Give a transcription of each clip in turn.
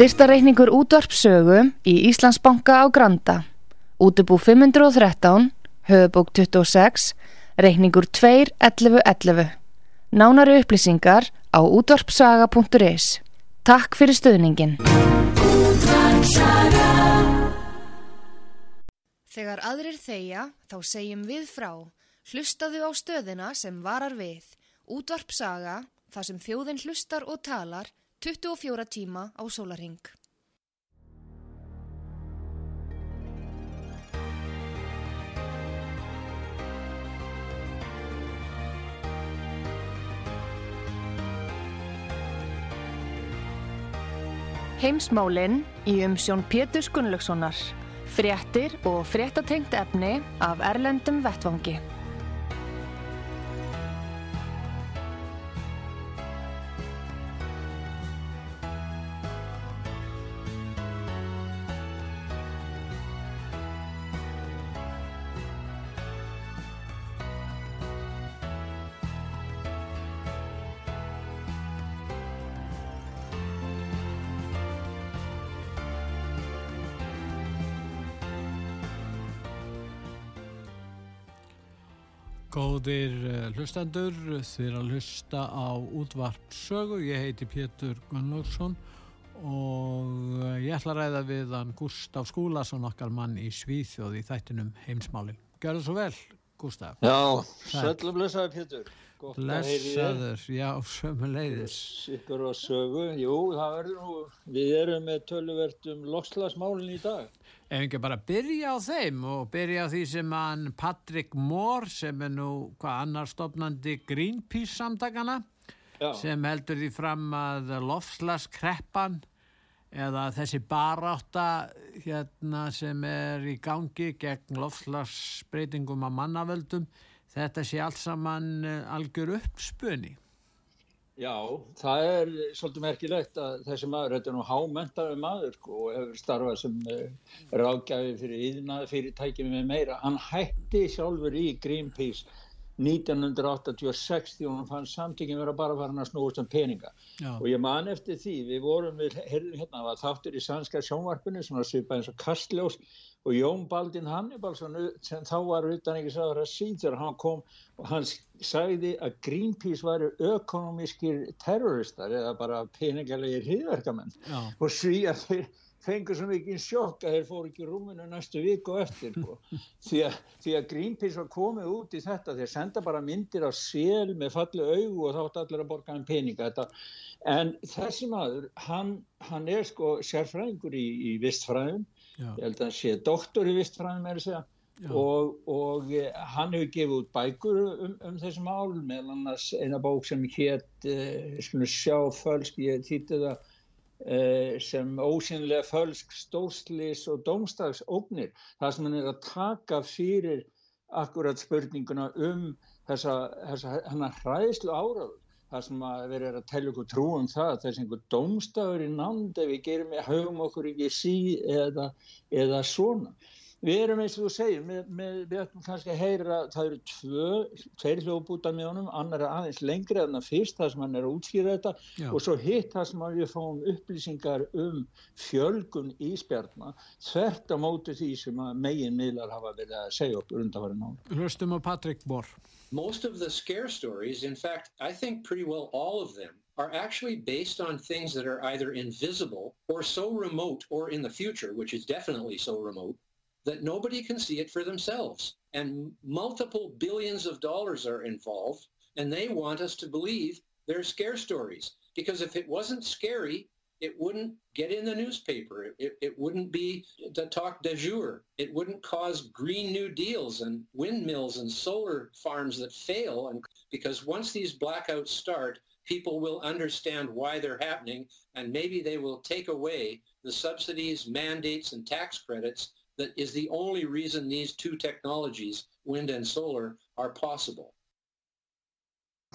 Styrtareikningur útvarpsögu í Íslandsbanka á Granda. Útubú 513, höfubók 26, reikningur 2.11.11. Nánari upplýsingar á útvarpsaga.is. Takk fyrir stöðningin. Þegar aðrir þeia, þá segjum við frá. Hlustaðu á stöðina sem varar við. Útvarpsaga, þar sem þjóðin hlustar og talar, 24 tíma á sólaring. Heimsmálinn í umsjón Pétur Gunnlaugssonar. Fréttir og fréttatengt efni af Erlendum Vettvangi. Góðir eh, hlustendur, þið er að hlusta á útvarp sögu. Ég heiti Pétur Gunnlaugsson og eh, ég ætla að ræða við hann Gustaf Skúlason okkar mann í Svíþjóð í þættinum heimsmálinn. Gjör það svo vel, Gustaf. Já, söllu blessaði Pétur. Blessaður, já, sömu leiðis. Sikur og sögu, jú, það verður nú, við erum með tölvertum lokslasmálinn í dag. Ef ekki bara byrja á þeim og byrja á því sem hann Patrick Moore sem er nú hvað annar stopnandi Greenpeace samtakana Já. sem heldur því fram að lofslagskreppan eða þessi baráta hérna sem er í gangi gegn lofslagsbreytingum af mannavöldum þetta sé allt saman eh, algjör uppspunni. Já, það er svolítið merkilegt að þessi maður, þetta er nú hámentaður maður sko, og hefur starfað sem uh, ráðgjafi fyrir íðnaði fyrirtækjum með meira. Hann hætti sjálfur í Greenpeace 1986 því hann fann samtíkinn vera bara farin að snúast um peninga. Já. Og ég man eftir því, við vorum, við heyrðum hérna, það var þáttur í sannska sjónvarpinu, svona svipað eins og Kastljós og Jón Baldin Hannibalsson sem þá var utan ekki sáður að síður hann kom og hann sagði að Greenpeace væri ökonomískir terroristar eða bara peningarlegir hriðverkamenn og því að þeir fengur svo mikið sjokk að þeir fóru ekki rúminu næstu viku eftir sko. því, að, því að Greenpeace var komið út í þetta þeir senda bara myndir á sél með falli augu og þátt allir að borga hann peninga þetta. en þessi maður hann, hann er sko sérfræðingur í, í vistfræðum Já. ég held að hann sé doktor í vistfræðum er að segja. Og, og eh, hann hefur gefið út bækur um, um þessu mál meðal annars eina bók sem hétt eh, sjá fölsk, ég þýtti það eh, sem ósynlega fölsk stórslis og domstagsóknir það sem hann er að taka fyrir akkurat spurninguna um þessa, þessa að hræðslu áraður það sem að vera að tella okkur trú um það þessi einhver domstafur í nánd ef við gerum, höfum okkur ekki sí eða, eða svona við erum eins og þú segir með, með, við ætlum kannski að heyra það eru tvö, tveir hljóðbúta með honum annar er aðeins lengri en það fyrst það sem hann er að útskýra þetta Já. og svo hitt það sem við fáum upplýsingar um fjölgun íspjarna þvert á móti því sem megin miðlar hafa verið að segja okkur undanfæri náðu Hlustum á Patrik Bór Most of the scare stories, in fact, I think pretty well all of them are actually based on things that are either invisible or so remote or in the future, which is definitely so remote, that nobody can see it for themselves. And multiple billions of dollars are involved, and they want us to believe they're scare stories. Because if it wasn't scary, it wouldn't get in the newspaper. It, it, wouldn't be the talk de jour. It wouldn't cause Green New Deals and windmills and solar farms that fail. And because once these blackouts start, people will understand why they're happening, and maybe they will take away the subsidies, mandates, and tax credits that is the only reason these two technologies, wind and solar, are possible.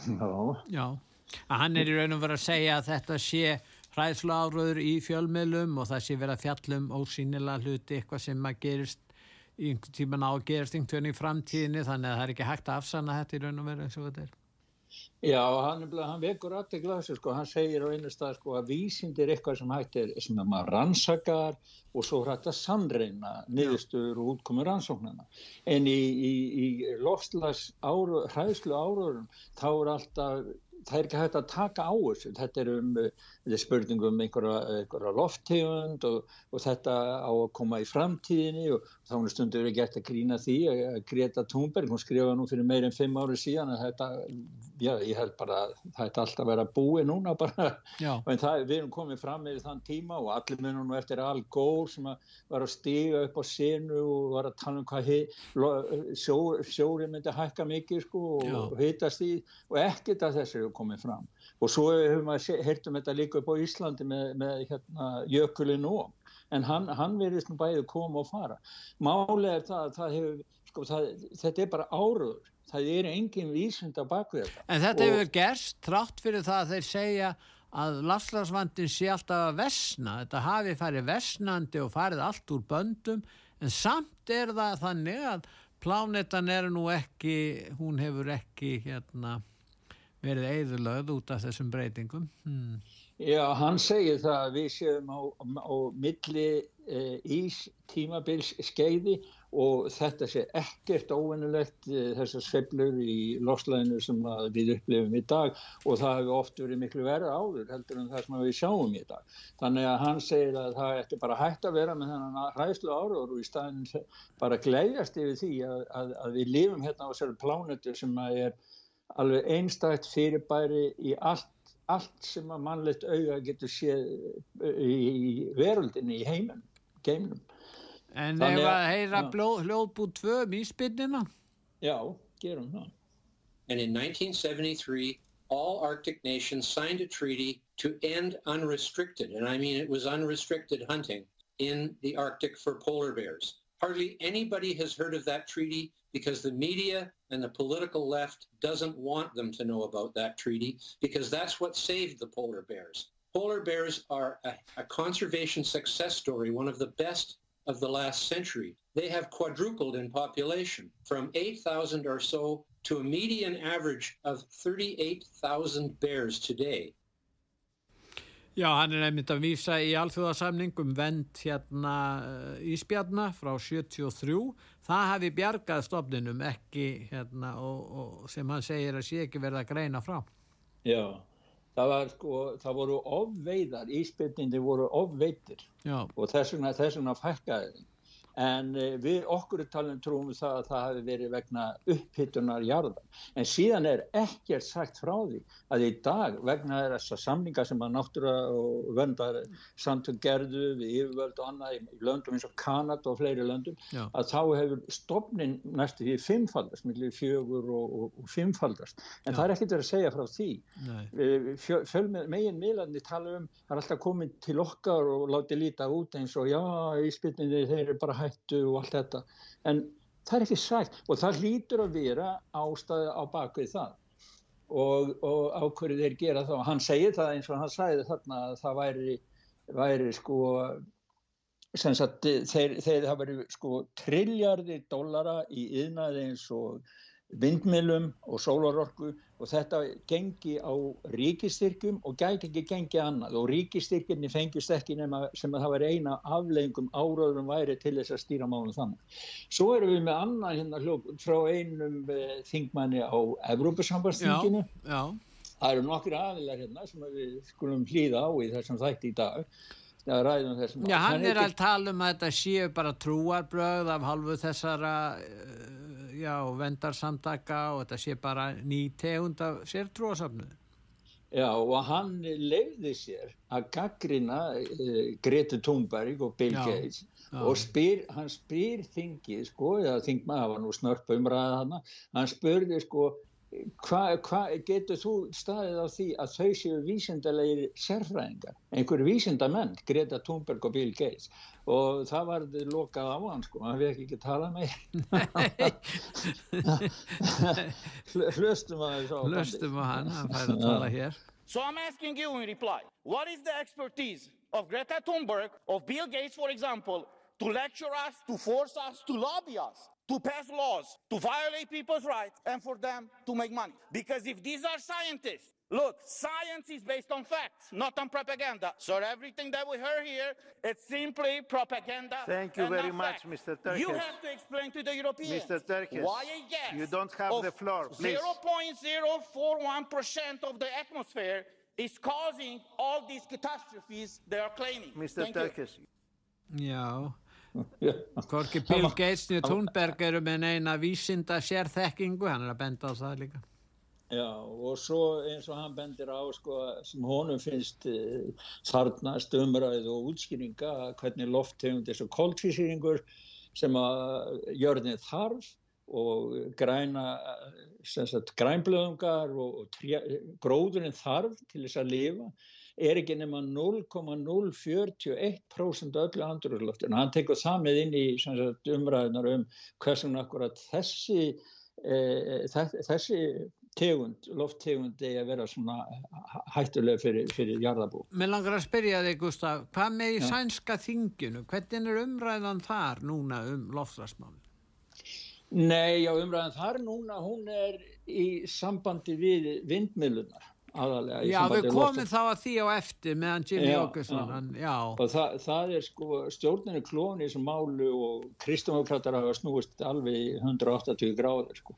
No. Já, að hann er í raun og verið að segja að þetta sé hræðslu áraður í fjölmiðlum og það sé verið að fjallum ósýnilega hluti eitthvað sem að gerist í einhvern tíman á að gerast einhvern veginn í framtíðinni þannig að það er ekki hægt að afsanna þetta í raun og verið eins og þetta er. Já, hann, hann vekur alltaf glasir, sko, hann segir á einu stað sko, að vísind er eitthvað sem hægt er sem að maður rannsakar og svo hægt að sannreina niðurstöður og útkomur rannsóknarna. En í, í, í lofslags áru, hræðslu áruðurum þá er alltaf það er ekki hægt að taka á þessu. Þetta er um þetta er spurning um einhverja, einhverja loftegund og, og þetta á að koma í framtíðinni og þá er stundur ekki gert að grína því að Greta Thunberg, hún skrifa nú fyrir meirinn fimm ári síðan að þetta já, ég held bara að er alltaf að vera búi núna bara, en það, við erum komið fram með þann tíma og allir munum nú eftir Al Gore sem að var að stiga upp á senu og var að tala um hvað sjó, sjóri myndi hækka mikið sko og, og hitast í og ekkert af þessu komið fram. Og svo hefur maður hirtum þetta líka upp á Íslandi með, með hérna, jökulinn og. En hann, hann verðist nú bæðið koma og fara. Málega er það að það hefur sko, það, þetta er bara áruður það er engin vísund á bakvið þetta. En þetta og, hefur gerst trátt fyrir það að þeir segja að lafslagsvandin sé alltaf að vesna þetta hafi farið vesnandi og farið allt úr böndum. En samt er það þannig að plánetan er nú ekki hún hefur ekki hérna verið eðurlöð út af þessum breytingum hmm. Já, hann segir það að við séum á, á milli e, ís tímabils skeiði og þetta sé ekkert óvinnulegt e, þessar sveplur í loslæðinu sem við upplifum í dag og það hefur oft verið miklu verið áður heldur en það sem við sjáum í dag. Þannig að hann segir að það eftir bara hægt að vera með þennan hræðslu og í staðin bara gleiðast yfir því að, að, að við lifum hérna á þessari plánutu sem er alveg einstakt fyrirbæri í allt, allt sem að mannlegt auða getur séð uh, í veröldinni, í heimum, geimnum. En ef að heyra hljóðbú tvö míspinnina? Já, gerum það. And in 1973, all Arctic nations signed a treaty to end unrestricted, and I mean it was unrestricted hunting in the Arctic for polar bears. Hardly anybody has heard of that treaty because the media and the political left doesn't want them to know about that treaty because that's what saved the polar bears. Polar bears are a, a conservation success story, one of the best of the last century. They have quadrupled in population from 8,000 or so to a median average of 38,000 bears today. Já, hann er nefnitt að vísa í alþjóðasamningum vend hérna Ísbjarnar frá 73. Það hafi bjargað stofninum ekki hérna og, og sem hann segir að sé ekki verða að greina frá. Já, það var sko, það voru ofveiðar, Ísbjarninni voru ofveitir og þess vegna fækkaði þeim en eh, við okkur talum trúum það að það hafi verið vegna upphittunar jarðar en síðan er ekkert sagt frá því að í dag vegna þessar samlingar sem að náttúra og vöndar samtök gerðu við yfirvöld og annað í löndum eins og Kanada og fleiri löndum Já. að þá hefur stofnin næstu því fimmfaldast, millir fjögur og, og, og fimmfaldast en Já. það er ekkert að segja frá því eh, megin miðlandi tala um það er alltaf komið til okkar og látið líta út eins og já, íspilninni þeir eru bara hættu og allt þetta. En það er ekki sætt og það hlýtur að vera ástæði á bakvið það. Og, og ákverðið þeir gera þá. Hann segir það eins og hann sagði þarna að það væri, væri sko sagt, þeir, þeir það væri sko triljardir dollara í yðnaði eins og vindmilum og sólarorku og þetta gengi á ríkistyrkjum og gæti ekki gengi annað og ríkistyrkjumni fengist ekki nema sem að það var eina afleggingum áraðurum væri til þess að stýra málum þannig. Svo erum við með annað hérna hljók frá einum uh, þingmanni á Evrópusambarsþinginu. Það eru nokkru aðilar hérna sem við skulum hlýða á í þessum þætti í dag. Já, hann er að tala um að þetta séu bara trúarbröð af halvu þessara uh, já, vendarsamtaka og þetta sé bara ný tegund af sértrúasafnu. Já og hann leiði sér að gaggrina uh, Greta Thunberg og Bill Gates og spyr, hann spyr þingið sko, eða þingmaður var nú snörp umræðað hann, hann spurði sko hvað hva, getur þú staðið á því að þau séu vísindalegir sérfræðingar, einhverju vísindamenn Greta Thunberg og Bill Gates. Og það var lokað á hann sko. Hann vekk ekki tala með hlustum að hlustum að hann hann fær að tala hér. So I'm asking you in reply, what is the expertise of Greta Thunberg, of Bill Gates for example, to lecture us, to force us, to lobby us? To pass laws to violate people's rights and for them to make money. Because if these are scientists, look, science is based on facts, not on propaganda. So everything that we heard here, it's simply propaganda. Thank you very much, fact. Mr. Turkis. You have to explain to the Europeans Mr. Turkis, why a gas you don't have the floor, please. 0.041% of the atmosphere is causing all these catastrophes they are claiming. Mr. Thank Turkis. You. Já. Korki Bill Gates og Thunberg eru með neina vísinda sérþekkingu, hann er að benda á það líka. Já og svo eins og hann bendir á sko sem honum finnst uh, þarnast umræð og útskýringa hvernig loftegund þessu kóltvísýringur sem að jörðin þarf og græna grænblöðungar og, og gróðurinn þarf til þess að lifa er ekki nema 0,041% öllu andurlöftinu. Hann tekur það með inn í sagt, umræðunar um hversun akkurat þessi, e, þessi tegund, lofttegund eigi að vera svona hættulega fyrir, fyrir jarðabú. Mér langar að spyrja þig Gustaf, hvað með í ja. sænska þinginu? Hvernig er umræðan þar núna um loftslagsmáli? Nei, já umræðan þar núna, hún er í sambandi við vindmilunar aðalega Já, við komum þá að því á eftir meðan Jimmy Åkesson það, það er sko stjórninu klóni sem málu og kristdemokrater hafa snúist alveg 180 gráður sko.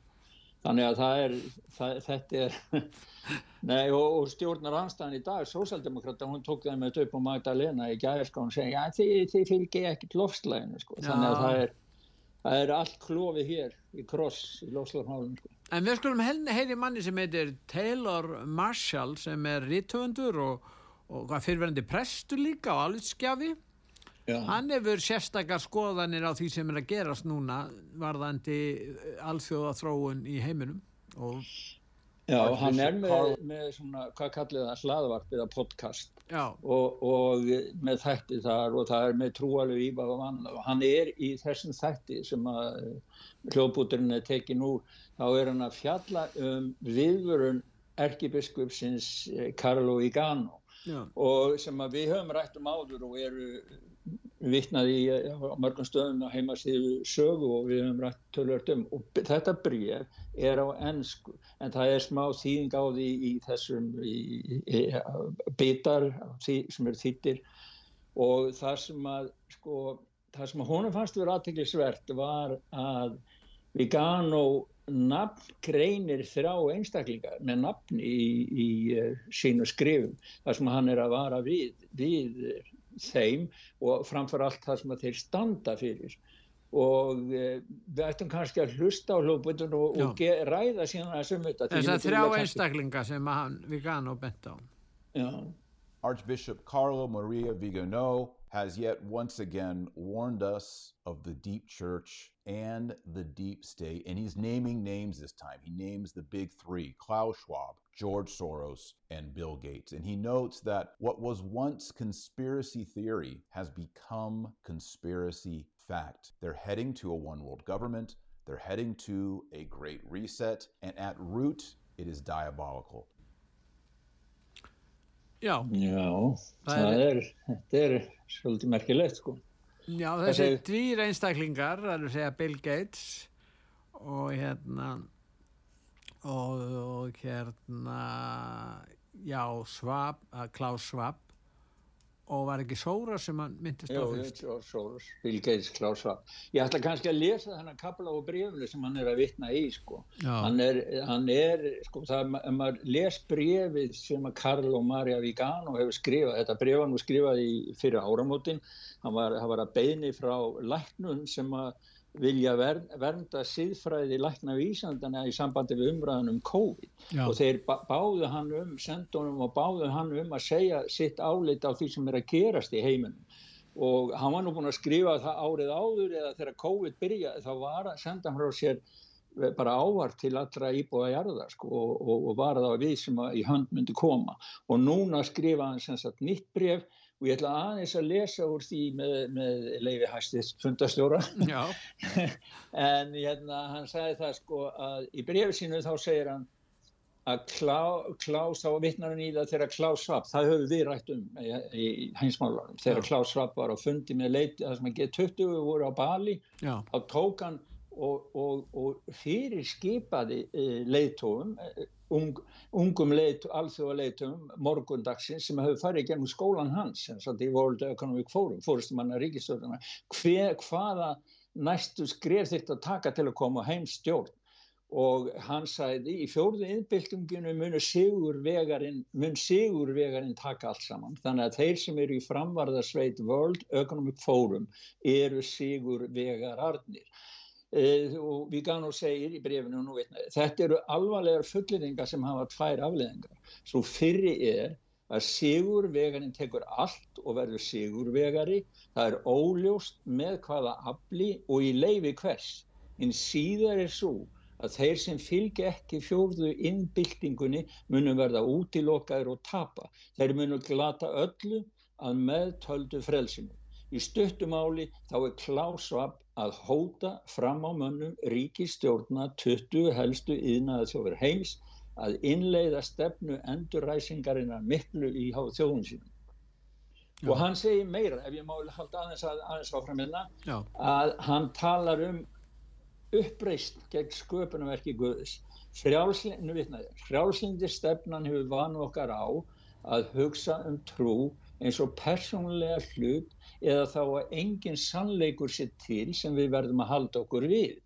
Þannig að það er það, þetta er nei, og, og stjórnar anstæðan í dag sósaldemokrata, hún tók það með töp og Magdalena í gæðarska og já þið, fylgji ekki lofslæginu sko, þannig að það er það er allt klófið hér í kross í lofslagsmálunum sko En við skulum heyri manni sem heitir Taylor Marshall sem er rittöfundur og, og fyrirverandi prestur líka og alvitskjafi. Hann hefur sérstakar skoðanir á því sem er að gerast núna varðandi alþjóða þróun í heiminum og Já, hann er með, með svona, hvað kallir það, hlaðvarp eða podcast. Og, og með þætti þar og það er með trúalegu íbæð og vann og hann er í þessum þætti sem að hljóðbúturinn er tekið nú, þá er hann að fjalla um viðvörun erkibiskupsins Carlo eh, Igano Já. og sem að við höfum rætt um áður og eru vittnaði í mörgum stöðum að heima síðu sögu og við höfum rætt tölvört um. Og þetta bríð er á ennsku en það er smá þýðing á því í þessum í, í, í, bitar sem eru þýttir. Og það sem að sko, það sem að honum fannst verið aðteglisvert var að Vigano nafn greinir þrá einstaklingar með nafn í uh, sínu skrifum. Þar sem hann er að vara við, við þeim og framför allt það sem þeir standa fyrir. Og e, við ættum kannski að hlusta á hljóðbundun og, og ræða síðan að sum þetta þess að þrjá einstaklinga sem hann Vigano bent á. Já. Archbishop Carlo Maria Vigano has yet once again warned us of the deep church and the deep state and he's naming names this time. He names the big three Klaus Schwab George Soros, and Bill Gates. And he notes that what was once conspiracy theory has become conspiracy fact. They're heading to a one world government, they're heading to a great reset, and at root, it is diabolical. Já, Já það er, þetta er svolítið merkilegt sko. Já, þessi Þessi... dvýr einstaklingar, það er að segja Bill Gates og hérna og, og hérna já, Svab, Klaus Svab og var ekki Sóras sem hann myndist á fyrst? Jú, Sóras, Bill Gates, Klaus Svab ég ætla kannski að lesa þennan kapla á brefni sem hann er að vitna í sko. hann er, hann er sko, það, ef maður les brefið sem að Karl og Marja Vigano hefur skrifað, þetta bref hann var skrifað í fyrir áramótin, hann var, hann var að beini frá læknum sem að vilja ver, vernda síðfræði lækna vísandana í sambandi við umræðan um COVID. Já. og þeir báðu hann um, sendunum og báðu hann um að segja sitt álit á því sem er að gerast í heiminum. Og hann var nú búin að skrifa það árið áður eða þegar COVID byrjaði þá var að senda hann frá sér bara ávart til allra íbúa jarðar sko, og, og, og var það við sem í hönd myndi koma. Og núna skrifa hann sem sagt nýtt bref og ég ætla aðeins að lesa úr því með, með leiði hæstist fundastjóra en hérna hann sagði það sko að í brefi sínu þá segir hann að Klá, Klaus þá vittnar hann í það þegar Klaus Schwab, það höfum við rætt um í, í hænsmálarum, þegar Klaus Schwab var á fundi með leiti, það sem að G20 voru á Bali, Já. þá tók hann og, og, og fyrir skipaði uh, leiðtóum, uh, ung, ungum leiðtó, alþjóða leiðtóum morgundagsins sem hefur farið gennum skólan hans, sem satt í World Economic Forum, fórstum hann að ríkistöðuna, hvaða næstu skref þitt að taka til að koma heim stjórn? Og hann sæði í fjórðu innbyltinginu mun sigurvegarinn sigurvegarinn taka allt saman. Þannig að þeir sem eru í framvarðarsveit World Economic Forum eru sigurvegararnir gana og segir í brefinu nú veitna þetta eru alvarlegar fulliringar sem hafa tvær afleðingar svo fyrri er að sigurvegarinn tekur allt og verður sigurvegari það er óljóst með hvaða afli og í leifi hvers en síðar er svo að þeir sem fylgja ekki fjórðu innbyltingunni munum verða útilokaður og tapa. Þeir munum glata öllu að meðtöldu frelsinu. Í stuttumáli þá er klásvab að hóta fram á mönnum ríkistjórna 20 helstu yðnaða þjóður heims að innleiða stefnu endurræsingarinnar miklu í þjóðun sínum. Já. Og hann segir meira, ef ég máli halda aðeins, að, aðeins áfram hérna, að hann talar um uppreist gegn sköpunverki Guðs frjálslindi stefnan hefur vanu okkar á að hugsa um trú eins og persónulega hlut eða þá að engin sannleikur sér til sem við verðum að halda okkur við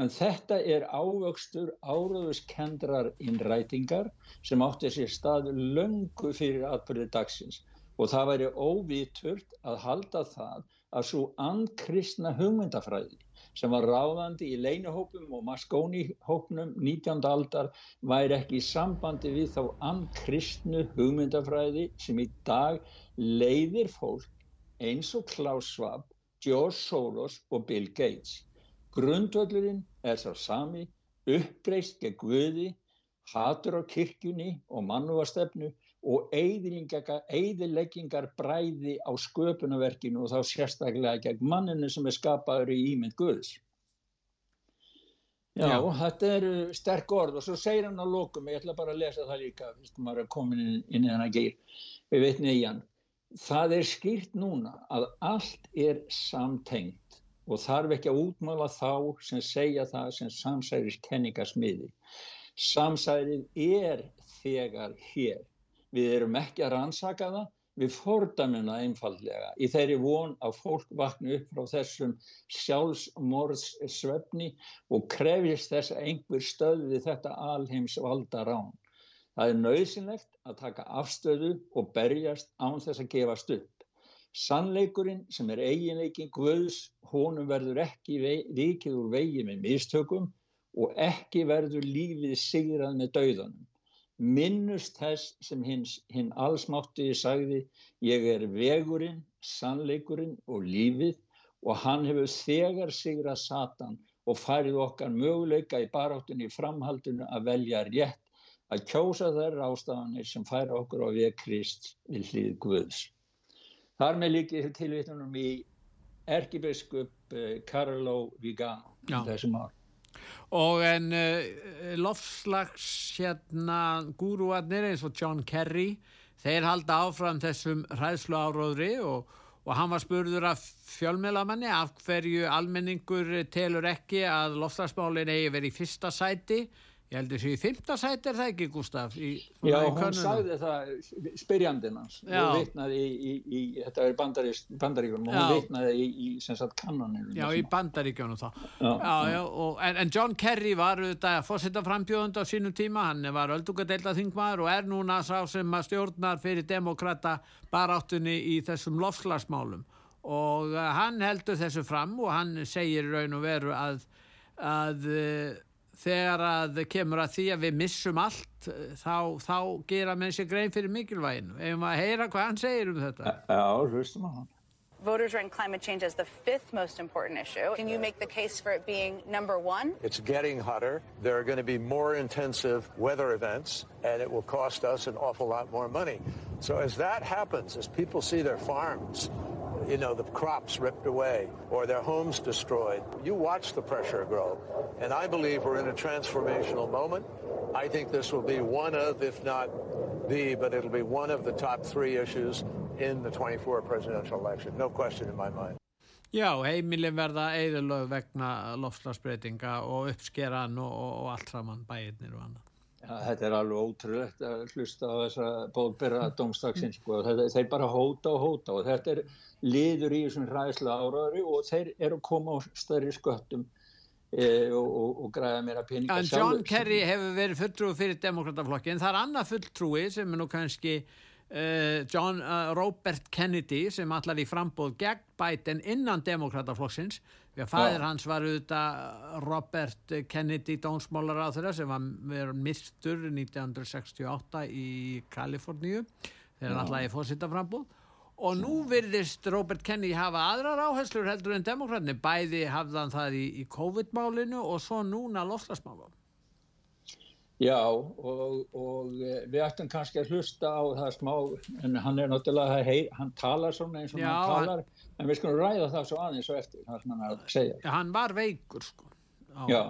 en þetta er ávöxtur áraðuskendrar innrætingar sem átti sér stað löngu fyrir atbyrði dagsins og það væri óvíturt að halda það að svo andkristna hugmyndafræði sem var ráðandi í leinuhópum og maskónihópnum 19. aldar væri ekki í sambandi við þá ankristnu hugmyndafræði sem í dag leiðir fólk eins og Klaus Schwab, George Soros og Bill Gates. Grundvöldurinn er sá sami, uppbreyst gegn Guði, hatur á kirkjunni og mannúastefnu og eiðileggingar bræði á sköpunarverkinu og þá sérstaklega gegn manninu sem er skapaður í ímynd Guðs. Já, Já, þetta eru sterk orð og svo segir hann á lókum, ég ætla bara að lesa það líka, fyrst maður er komin inn, inn í þennan geir, við veitum í hann. Það er skýrt núna að allt er samtengt og þarf ekki að útmála þá sem segja það sem samsæris kenningasmiði. Samsærið er þegar hér Við erum ekki að rannsaka það, við fordamum það einfallega í þeirri von að fólk vakna upp frá þessum sjálfsmorðsvefni og krefjist þess að einhver stöði þetta alheims valda rán. Það er nöðsynlegt að taka afstöðu og berjast án þess að gefast upp. Sannleikurinn sem er eiginleikin Guðs, honum verður ekki vikið úr vegi með mistökum og ekki verður lífið sigrað með dauðanum minnust þess sem hins, hinn allsmátti sagði ég er vegurinn, sannleikurinn og lífið og hann hefur þegar sigra Satan og farið okkar möguleika í baráttunni í framhaldinu að velja rétt að kjósa þær ástafanir sem færa okkur á veg Krist við hlýð Guðs. Þar með líkið tilvittunum í erkibiskup eh, Vigano þessum ár og en uh, lofslags hérna gúruarnir eins og John Kerry þeir halda áfram þessum hræðslu áróðri og, og hann var spurður af fjölmjölamanni af hverju almenningur telur ekki að lofslagsmálin eigi verið í fyrsta sæti Ég held þessu í fymta sæti er það ekki, Gustaf? Í, Já, hún sagði það spyrjandinn hans. Og vitnaði í, í, í þetta er bandaríkunum hún vitnaði í sem sagt kannanir. Já, í bandaríkunum þá. Já, já, já og, en, en John Kerry var þetta fórsettarframbjóðund á sínum tíma, hann var öldungadeildað þingmaður og er núna sá sem að stjórnar fyrir demokrata baráttunni í þessum lofslagsmálum og uh, hann heldur þessu fram og hann segir raun og veru að að uh, þegar að kemur að því að við missum allt þá, þá gera menn sér grein fyrir mikilvægin ef maður heyra hvað hann segir um þetta Já, hlustum á hann Voters rank climate change as the fifth most important issue. Can you make the case for it being number one? It's getting hotter. There are going to be more intensive weather events, and it will cost us an awful lot more money. So as that happens, as people see their farms you know, the crops ripped away or their homes destroyed. You watch the pressure grow. And I believe we're in a transformational moment. I think this will be one of, if not the, but it'll be one of the top three issues in the 24 presidential election. No question in my mind. Já, heimilin verða eðalög vegna lofslagsbreytinga og uppskeran og, og allt saman bæirnir og annað. Þetta er alveg ótrúlegt að hlusta á þessa bóðbyrra domstagsins sko. þeir bara hóta og hóta og þetta er liður í þessum ræðsla áraður og þeir eru að koma á stærri sköttum e, og, og, og græða meira peninga en John Kerry hefur verið fulltrúi fyrir demokrataflokkin, það er annað fulltrúi sem er nú kannski Uh, John uh, Robert Kennedy sem allar í frambóð gegn bæten innan demokrataflokksins að fæðir hans var auðvitað Robert Kennedy dónsmálar á þeirra sem var mistur 1968 í Kaliforníu þegar hann allar í fósittaframbóð og nú virðist Robert Kennedy hafa aðrar áherslur heldur en demokratni bæði hafðan það í, í COVID-málinu og svo núna lofslagsmálum Já og, og eh, við ættum kannski að hlusta á það smá en hann er náttúrulega, hei, hann talar svona eins og Já, hann talar hann, en við skulum ræða það svo aðeins og eftir það sem hann er að segja. Ja, hann var veikur sko. Já.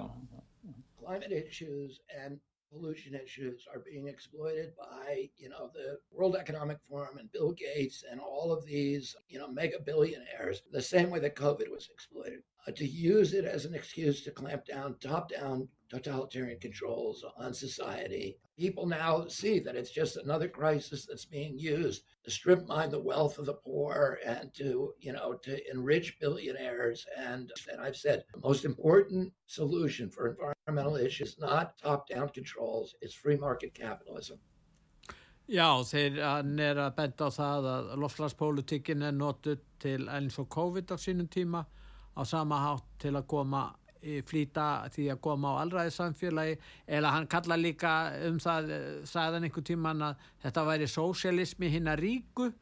Climate issues and pollution issues are being exploited by, you know, the World Economic Forum and Bill Gates and all of these, you know, mega billionaires, the same way that COVID was exploited. Uh, to use it as an excuse to clamp down top down totalitarian controls on society. People now see that it's just another crisis that's being used to strip mine the wealth of the poor and to, you know, to enrich billionaires. And, and I've said the most important solution for environmental issues, is not top-down controls, it's free market capitalism. Já, þeir er að benda á það að er notuð til eins og COVID á sínum tíma á sama hátt til að koma flýta því að koma á allraði samfélagi eða hann kalla líka um það sagðan einhver tíman að þetta væri sósialismi hinn að ríku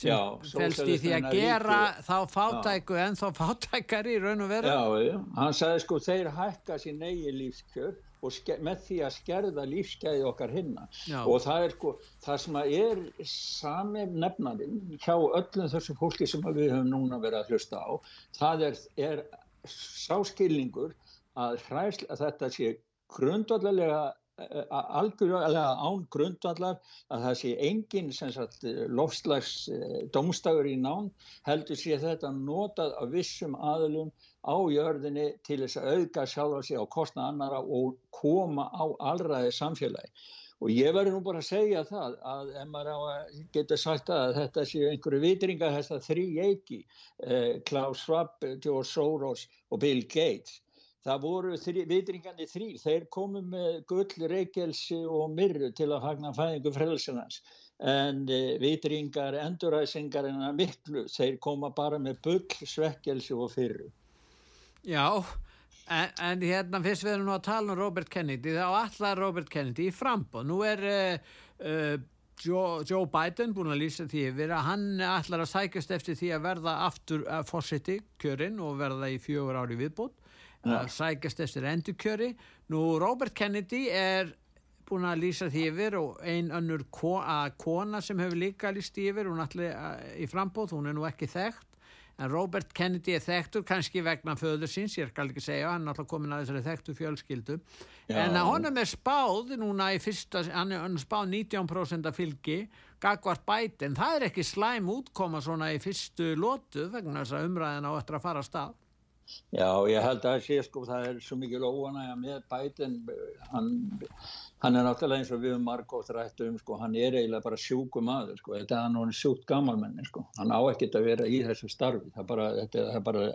sem fælst í því að gera ríku. þá fátæku já. en þá fátækari í raun og veru Já, já, hann sagði sko þeir hækka sín eigi lífskjör og með því að skerða lífskeiði okkar hinna já. og það er sko það sem að er sami nefnarinn hjá öllum þessu fólki sem við höfum núna verið að hlusta á það er, er sáskilningur að, hræsl, að þetta sé grundvallarlega eh, algjörlega án grundvallar að það sé engin lofslags eh, domstagur í nán heldur sé þetta notað af vissum aðlum á jörðinni til þess að auðga sjálfa sig á kostna annara og koma á allraði samfélagi. Og ég verður nú bara að segja það að ef maður geta sagt að þetta séu einhverju vitringa þess að þrý eiki eh, Klaus Schwab, George Soros og Bill Gates það voru þrí, vitringandi þrý þeir komu með gull, reikelsi og myrru til að fagna fæðingu frelsunans en eh, vitringar enduræsingar en að miklu. Þeir koma bara með bull, svekkelsi og fyrru Já En, en hérna fyrst við erum nú að tala um Robert Kennedy þá allar Robert Kennedy í frambóð nú er uh, uh, Joe, Joe Biden búin að lýsa því yfir að hann allar að sækast eftir því að verða aftur að fórseti kjörin og verða í fjögur ári viðbútt ja. sækast eftir endur kjöri nú Robert Kennedy er búin að lýsa því yfir og ein önnur ko kona sem hefur líka lýst yfir hún allir í frambóð, hún er nú ekki þekkt en Robert Kennedy er þekktur kannski vegna föður síns, ég skal ekki segja hann er alltaf komin að þessari þekktu fjölskyldu. Já. en honum er spáð núna í fyrsta, hann er spáð 19% af fylgi, Gagvart Biden. Það er ekki slæm útkoma svona í fyrstu lótu vegna þess að umræðina á eftir að fara að stað. Já, ég held að það sé sko, það er svo mikið óanægja með Biden. Hann hann er náttúrulega eins og við margótt rættu um sko, hann er eiginlega bara sjúku maður sko, þetta er hann og hann sjúkt gammalmenni sko, hann á ekkert að vera í þessu starfi. Það er bara, þetta er bara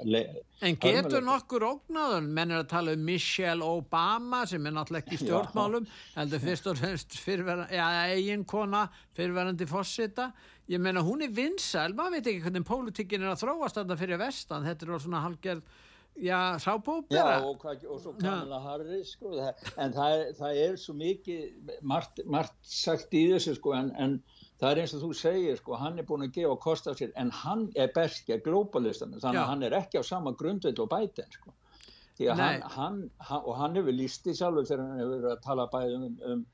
En getur nokkur ógnáðun menn er að tala um Michelle Obama sem er náttúrulega ekki stjórnmálum heldur fyrst og fremst eiginkona fyrirverandi fósita ég menna hún er vinsæl, maður veit ekki hvernig pólitíkin er að þróast þetta fyrir vestan, þetta er svona halgerð Já, sábópera. Já, og, hvað, og svo Kamala Harris, sko, það, en það, það er svo mikið, margt, margt sagt í þessu, sko, en, en það er eins og þú segir, sko, hann er búin að gefa kost af sér, en hann er berskja globalistanum, þannig að hann er ekki á sama grundveld og bæten, sko. Því að hann, hann, hann, og hann hefur lístið sjálfur þegar hann hefur verið að tala bæði um, um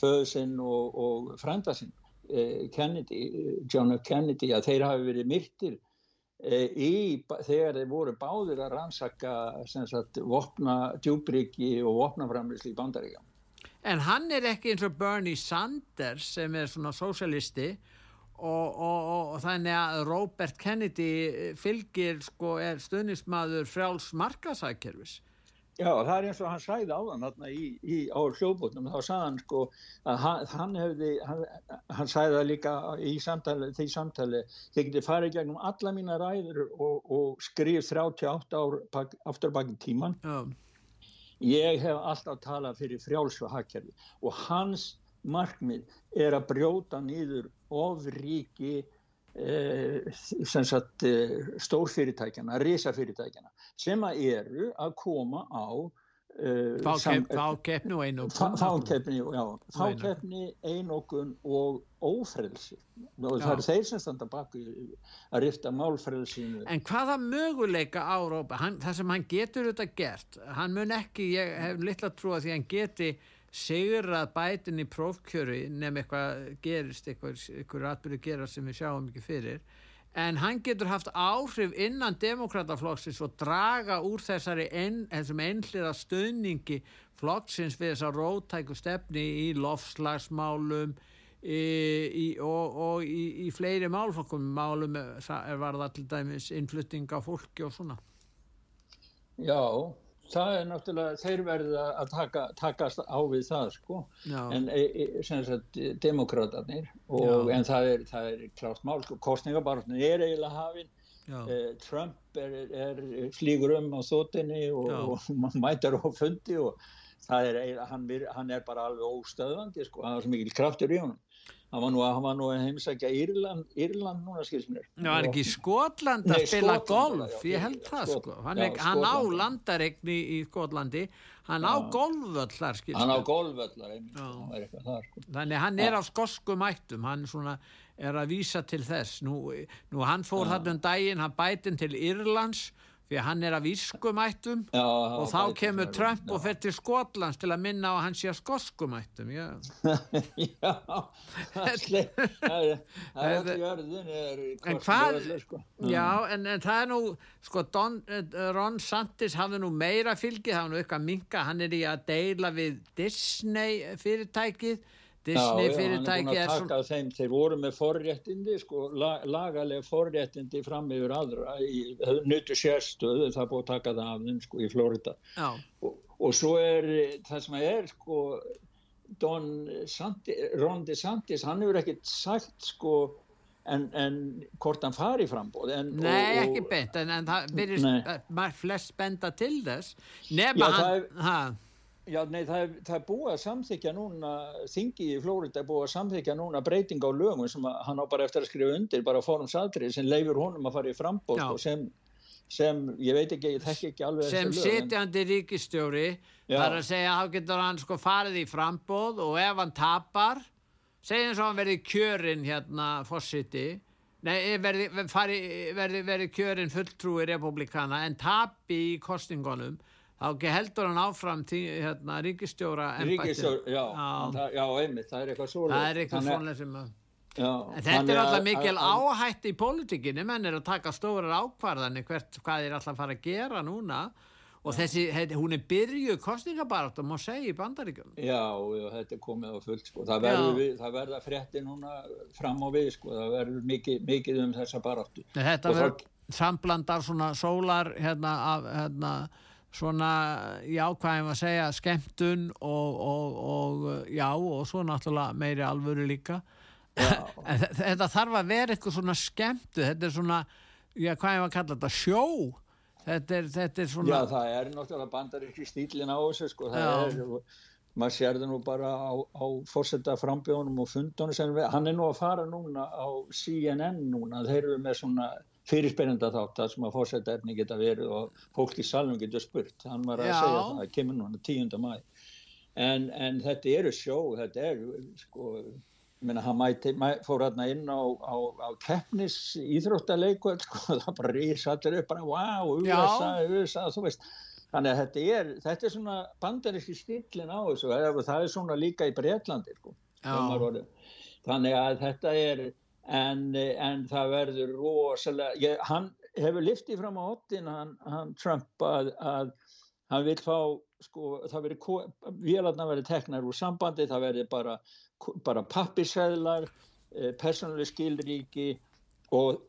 föðsinn og, og frendasinn, eh, Kennedy, John F. Kennedy, að þeir hafi verið myrtir Eh, í, þegar þeir voru báðir að rannsaka sagt, vopna djúbriki og vopnaframlisli í bandaríkjum. En hann er ekki eins og Bernie Sanders sem er svona sósialisti og, og, og þannig að Robert Kennedy fylgir sko er stuðnismadur frjáls markasækjörfis Já, það er eins og hann sæði á þann þarna í, í, hljóðbútnum, þá sagði hann sko að hann, hann hefði, hann, hann sæði það líka í samtali, því samtali, þið getið farið gegnum alla mína ræður og, og skrif 38 ár bak, aftur baki tíman. Já. Ég hef alltaf talað fyrir frjálsva hakkerfi og hans markmið er að brjóta nýður ofríki Eh, sagt, eh, stórfyrirtækjana, risafyrirtækjana sem að eru að koma á uh, fákeppni fákeppni, einokun og ófrelsi. Og það eru þeir sem standa baki að rifta málfrelsinu. En hvaða möguleika á Rópa, það sem hann getur þetta gert, hann mun ekki ég hef litla trú að því hann geti sigrað bætin í prófkjöru nefn eitthvað gerist eitthvað, eitthvað atbyrðu gera sem við sjáum ekki fyrir. En hann getur haft áhrif innan demokrataflokksins og draga úr þessari ein, einhliða stöðningi flokksins við þessa rótæku stefni í lofslagsmálum í, í, og, og í, í fleiri málflokkum málum var það til dæmis innflutting af fólki og svona. Já það er náttúrulega, þeir verða að taka, takast á við það sko. Já. en e, e, sem sagt demokrátarnir en það er, það er klátt mál sko, kostningabarfnir er eiginlega hafinn eh, Trump er, er flýgur um á þóttinni og, og mætar á fundi og það er eiginlega, hann, hann er bara alveg óstöðvandi sko, hann har svo mikil kraftur í honum hann var nú að, nú að heimsækja Írland, Írland núna skils mér Já, hann er ekki í Skotland að Nei, spila Skotland, golf, já, ég held það Skot, sko hann, já, hann á landaregni í Skotlandi. Hann já. á golfvöll þar skils hann á golfvöllar sko. þannig hann er á skoskum ættum. Hann svona er að vísa til þess. Nú, nú hann fór þarna um daginn hann bætin til Írlands því hann er af ískumættum já, og þá kemur Trump já. og fer til Skotlands til að minna á að hann sé að skoskumættum já já það er ekki verðin en hvað sko. já en, en það er nú sko Don, eh, Ron Santis hafði nú meira fylgið, það var nú eitthvað minga hann er í að deila við Disney fyrirtækið Disney fyrirtæki er svona þeim, þeir voru með forréttindi sko, lagalega forréttindi fram yfir aðra nuttu sérstöðu það er búið að taka það af þeim sko, í Florida. Og, og svo er það sem er sko Don Santi, Ron DeSantis hann hefur ekkert sagt sko en, en hvort hann fari frambóð en, Nei og, ekki beint en, en það verður flest spenda til þess nefna hann það Já, nei, það er, það er búið að samþykja núna, þingi í Flórida er búið að samþykja núna breyting á lögum sem að, hann á bara eftir að skrifa undir, bara fórumsadrið sem leifur honum að fara í frambóð og sem, sem, ég veit ekki, ég þekk ekki alveg sem setjandi en... ríkistjóri þar að segja að þá getur hann sko farið í frambóð og ef hann tapar segjum svo hann verði kjörinn hérna fórsiti Nei, verði, verði, verði, verði kjörin fulltrúi republikana en tapi í kostingunum þá heldur hann áfram til hérna, ríkistjóra ríkistjóra, já, það, já, einmitt það er eitthvað svoleið það er eitthvað svoleið sem að Já, þetta er alltaf mikil áhætt í pólitíkinni, menn er að taka stórar ákvarðanir hvert hvað er alltaf að fara að gera núna. Og þessi, hún er byrjuð kostningabarat og segja í bandaríkjum Já, já, þetta er komið á fullt sko. það verður verða frétti núna fram á við, sko. það verður mikið, mikið um þessa baráttu. Þetta verður sambland af svona sólar hérna af hérna svona, já, hvað ég var að segja skemmtun og, og, og já, og svo náttúrulega meiri alvöru líka. Þetta þarf að vera eitthvað svona skemmtu þetta er svona, já, hvað ég var að kalla þetta sjó. Þetta er, þetta er svona Já, það er náttúrulega bandaríkri stílin á þessu, sko, það já. er maður sér það nú bara á, á fórsetta frambjónum og fundunum hann er nú að fara núna á CNN núna, þeir eru með svona fyrirspennenda þátt það sem að fórsetta efni geta verið og fólk í salum getur spurt. Hann var að Já. segja það, það kemur núna 10. mæ en, en þetta eru sjó þetta er sko minna hann mæti, mæ, fór hérna inn á, á, á keppnis íþróttaleiku sko, það bara rýrsaður upp bara wow, USA, USA, þú veist. Þannig að þetta er, þetta er svona bandaríski stílin á þessu það er svona líka í Breitlandi sko, þannig að þetta er en, en það verður rosalega, ég, hann hefur liftið fram á ottin hann, hann Trump að, að hann vil fá sko, það verður vélarna verður teknar úr sambandi, það verður bara, bara pappisæðlar eh, persónuleg skilríki og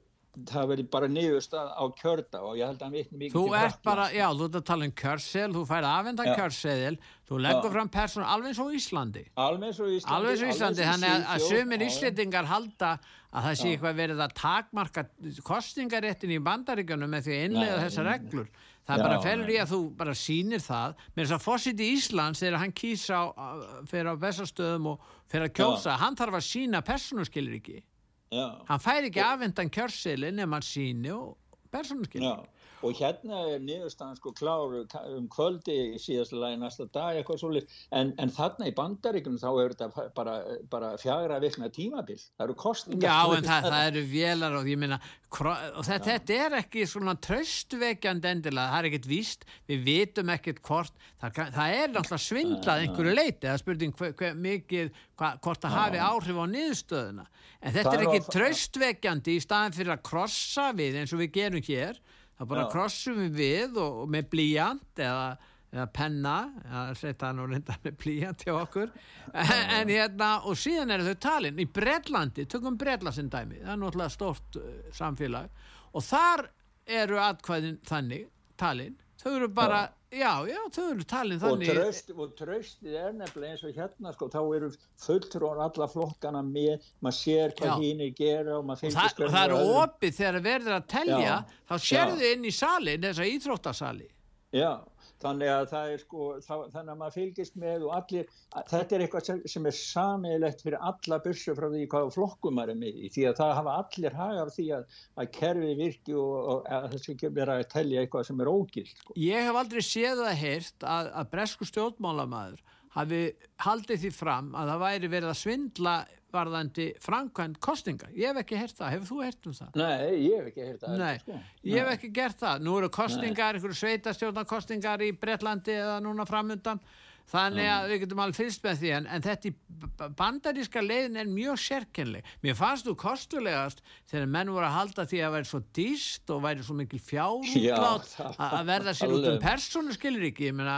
það verður bara niðurstað á kjörda og ég held að hann vitni mikið Þú ert bara, já, þú ert að tala um kjörseðil, þú færði aðvenda kjörseðil, þú leggur fram persónu alveg og Íslandi. Alveg og Íslandi. Alveg eins og Íslandi, þannig að, að sömur íslendingar halda að það sé já. eitthvað verið að takmarka kostningaréttin í bandaríkjunum með því að innlega þessar reglur. Það er bara felur í að þú bara sínir það, með þess að fósitt í Íslands þegar hann kýsa fyrir á bestastöðum og fyrir að kjósa, hann þarf að sína. Já. hann fær ekki afhendan kjörsilin ef mann síni og persónuskilning og hérna er niðurstaðan sko kláru um kvöldi síðastlega í næsta dag eitthvað svolítið en, en þarna í bandaríkunum þá er þetta bara, bara fjagra vikna tímabil. Það eru kostningar Já en það, það eru vélar og ég minna og þetta, þetta er ekki svona tröstveikjand endilega, það er ekkert víst. Við vitum ekkert hvort það, það er náttúrulega svindlað einhverju leiti það spurning hver, hver mikið hva, hvort það hafi áhrif á niðurstöðuna. En þetta er ekki tröstveikjandi í staðin fyrir að krossa við eins og við gerum hér þá bara krossum við við og, og með blíjant eða, eða penna það setja nú reynda með blíjant hjá okkur. En, en hérna og síðan eru þau talin í Breitlandi tökum Breitlandsin dæmi, það er náttúrulega stort uh, samfélag. Og þar eru atkvæðin þannig talin, þau eru bara Já Já, já, þau eru talin þannig. Og, tröst, og tröstið er nefnilega eins og hérna, sko, þá eru fulltrúan alla flokkana með, maður sér hvað hinn er gera og maður finnst það. Og það eru opið þegar verður að telja, já, þá sérðu inn í salin, þessa íþróttasali. Já, þannig að það er sko þá, þannig að maður fylgist með og allir þetta er eitthvað sem er samilegt fyrir alla börsu frá því hvað flokkum er með því að það hafa allir hagað því að, að kerfi virki og, og að það sé ekki verið að tellja eitthvað sem er ógild sko. Ég hef aldrei séð það heirt að, að bresku stjórnmálamæður hafi haldið því fram að það væri verið að svindla varðandi framkvæmt kostinga. Ég hef ekki hert það. Hefur þú hert um það? Nei, ég hef ekki hert það. Nei, sko. ég hef ekki gert það. Nú eru kostingar, einhverju sveitastjórnarkostingar í Breitlandi eða núna framöndan þannig að við getum alveg fyrst með því en, en þetta bandaríska leiðin er mjög sérkennleg. Mér fannst þú kostulegast þegar menn voru að halda því að væri svo dýst og væri svo mikil fjárútlátt að verða sér út um persónu skilir ekki, ég meina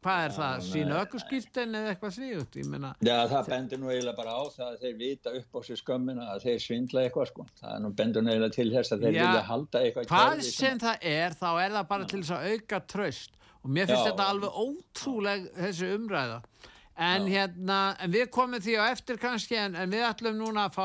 hvað er það, sína ökkurskýrtin eða eitthvað svíut, ég meina Já, það bendur nú eiginlega bara á það að þeir vita upp á sér skömmina að þeir svindla eitthvað sko, það er nú bendur nú eiginlega til þess að þeir Já, vilja halda eitthvað Og mér finnst Já. þetta alveg ótrúleg þessi umræða. En hérna, en við komum því á eftir kannski en, en við ætlum núna að fá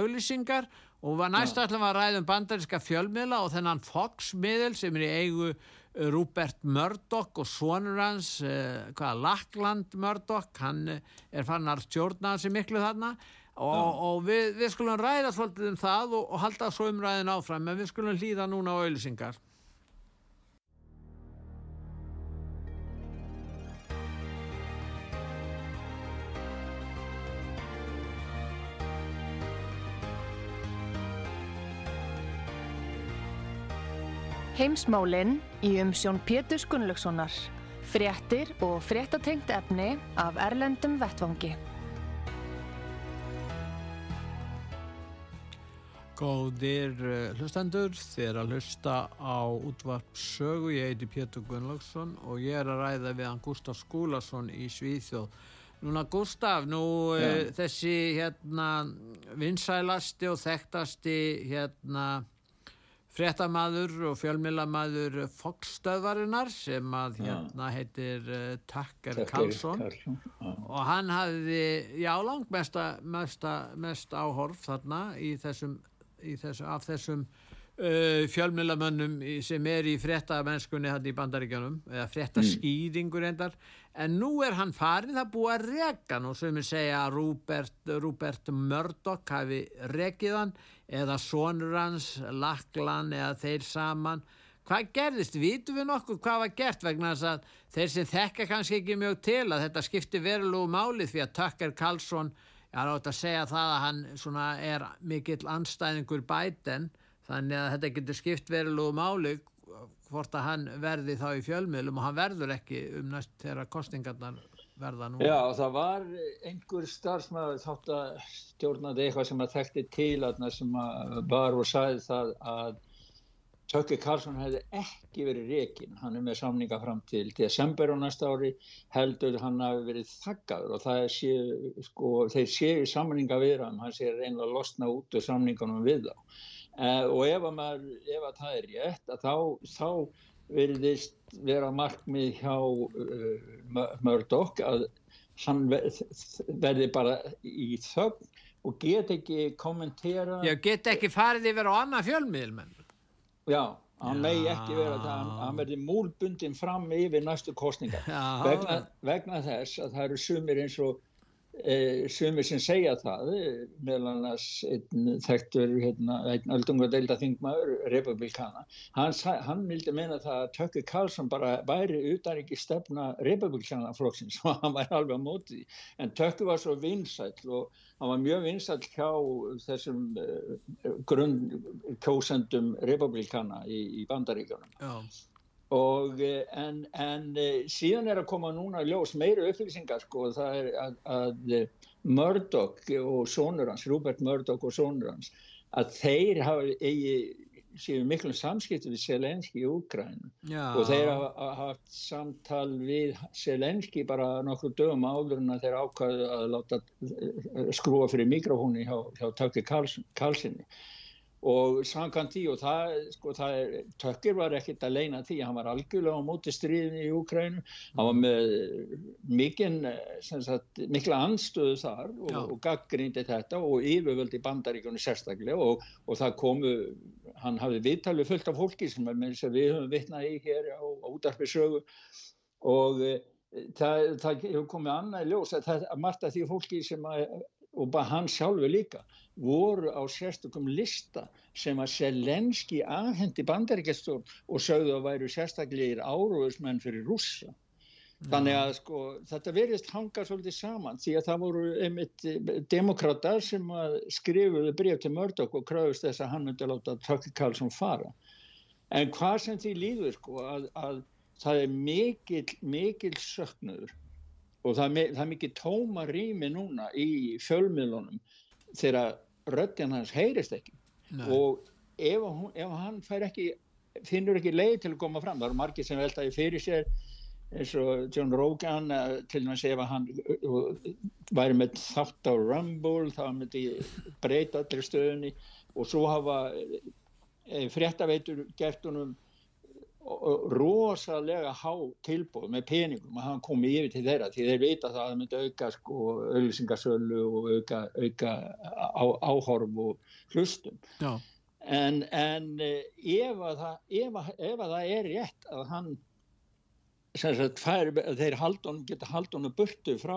auðlýsingar og næst ætlum að ræða um bandarinska fjölmiðla og þennan Fox-miðl sem er í eigu uh, Rupert Murdoch og sonur hans uh, hvaða Lackland Murdoch. Hann er fann að stjórna hans í miklu þarna. Og, og við, við skulum ræða svolítið um það og, og halda svo umræðin áfram. En við skulum hlýða núna á auðlýsingar Heimsmálinn í umsjón Pétur Gunnlaugssonar. Fréttir og fréttatengt efni af Erlendum Vettvangi. Góðir uh, hlustendur, þér að hlusta á útvart sögu. Ég heiti Pétur Gunnlaugsson og ég er að ræða við hann Gustaf Skúlason í Svíþjóð. Núna Gustaf, nú uh, þessi hérna vinsælasti og þekktasti hérna fréttamaður og fjölmilamaður Fox-stöðvarinnar sem að hérna heitir uh, Tucker Carlson. Og hann hafði, já, langt mesta, mesta, mest áhorf þarna í þessum, í þessu, af þessum uh, fjölmilamönnum sem er í fréttamennskunni hann í bandaríkjónum, eða fréttaskýringur endar, en nú er hann farin það búið að rega nú sem við segja að Rupert Murdoch hafi regið hann eða sonur hans, Laklan eða þeir saman. Hvað gerðist? Vítum við nokkuð hvað var gert vegna þess að þeir sem þekka kannski ekki mjög til að þetta skipti verulegu máli því að Tucker Carlson, ég har átt að segja það að hann er mikill anstæðingur bæten þannig að þetta getur skipt verulegu máli hvort að hann verði þá í fjölmiðlum og hann verður ekki um næst þegar kostingarnar verða nú? Já, það var einhver starfsmæður þátt að stjórnandi eitthvað sem að þekkti til aðna sem að var og sagði það að Tökki Karlsson hefði ekki verið rekin, hann er með samninga fram til desember á næsta ári, heldur hann hafi verið þakkaður og það sé, sko, þeir séu samninga við hann, hann sé reynilega að losna út úr samningunum við þá. Uh, og ef að, maður, ef að það er rétt, þá, þá veriðist vera markmið hjá uh, Murdoch að hann verði bara í þögn og get ekki kommentera. Já, get ekki farið yfir á annað fjölmiðl, menn. Já, hann megi ekki vera það, hann verði múlbundin fram yfir næstu kostningar vegna, vegna þess að það eru sumir eins og sumir sem segja það, meðal annars einn þekktur, hérna, einn öldungadeilda þingmaður, republikana, hann, hann vildi meina það að Tökki Karlsson bara væri utan ekki stefna republikana flokksins og hann væri alveg á móti, en Tökki var svo vinsæll og hann var mjög vinsall hjá þessum uh, grunnkjósendum republikana í, í bandaríkjunum og eh, en, en eh, síðan er að koma núna ljós meiri upplýsingar sko. Það er að, að Murdoch og sonur hans, Rupert Murdoch og sonur hans að þeir hafa eigi séu miklum samskipti við Selenski í Úkrænu og þeir hafa haft samtal við Selenski bara nokkur dögum áður en þeir ákvaðu að láta eh, skrúa fyrir mikrofónu hjá, hjá Tökki Karlssoni og samkvæmt því og það, sko, það er, Tökkir var ekkert að leina því, hann var algjörlega á móti stríðin í Úkrænu, hann var með mikinn, sagt, mikla anstöðu þar og, og gaggrindi þetta og yfirvöldi bandaríkunni sérstaklega og, og það komu, hann hafði viðtalið fullt af fólki sem við höfum vitnað í hér á, á útarpisögu og e, það, það hefur komið annað í ljós að, það, að margt af því fólki sem að, og bara hann sjálfur líka voru á sérstökum lista sem að Selenski aðhendi bandaríkjastjórn og sögðu að væru sérstaklegir áróðusmenn fyrir rússa. Þannig að sko þetta verðist hanga svolítið saman því að það voru einmitt demokrata sem skrifuðu breyf til Murdoch og kröðust þess að hann myndi láta Tucker Carlson fara. En hvað sem því líður sko að, að það er mikil, mikil söknuður og það er, það er mikil tóma rými núna í fjölmiðlunum þegar röddinn hans heyrist ekki Nei. og ef, hún, ef hann ekki, finnur ekki leið til að koma fram, það eru margir sem veltaði fyrir sér eins og John Rogan eh, til og með segja að hann uh, væri með þátt á Rumble þá myndi breyta allir stöðunni og svo hafa e, fréttaveitur gert honum rosalega há tilbúð með peningum að hann komi yfir til þeirra því þeir vita það að það myndi auka sko auðvisingasölu og auka, auka á, áhorf og hlustum en, en eh, ef, að það, ef, að, ef að það er rétt að hann sagt, fær, þeir haldun, geta haldunum burtu frá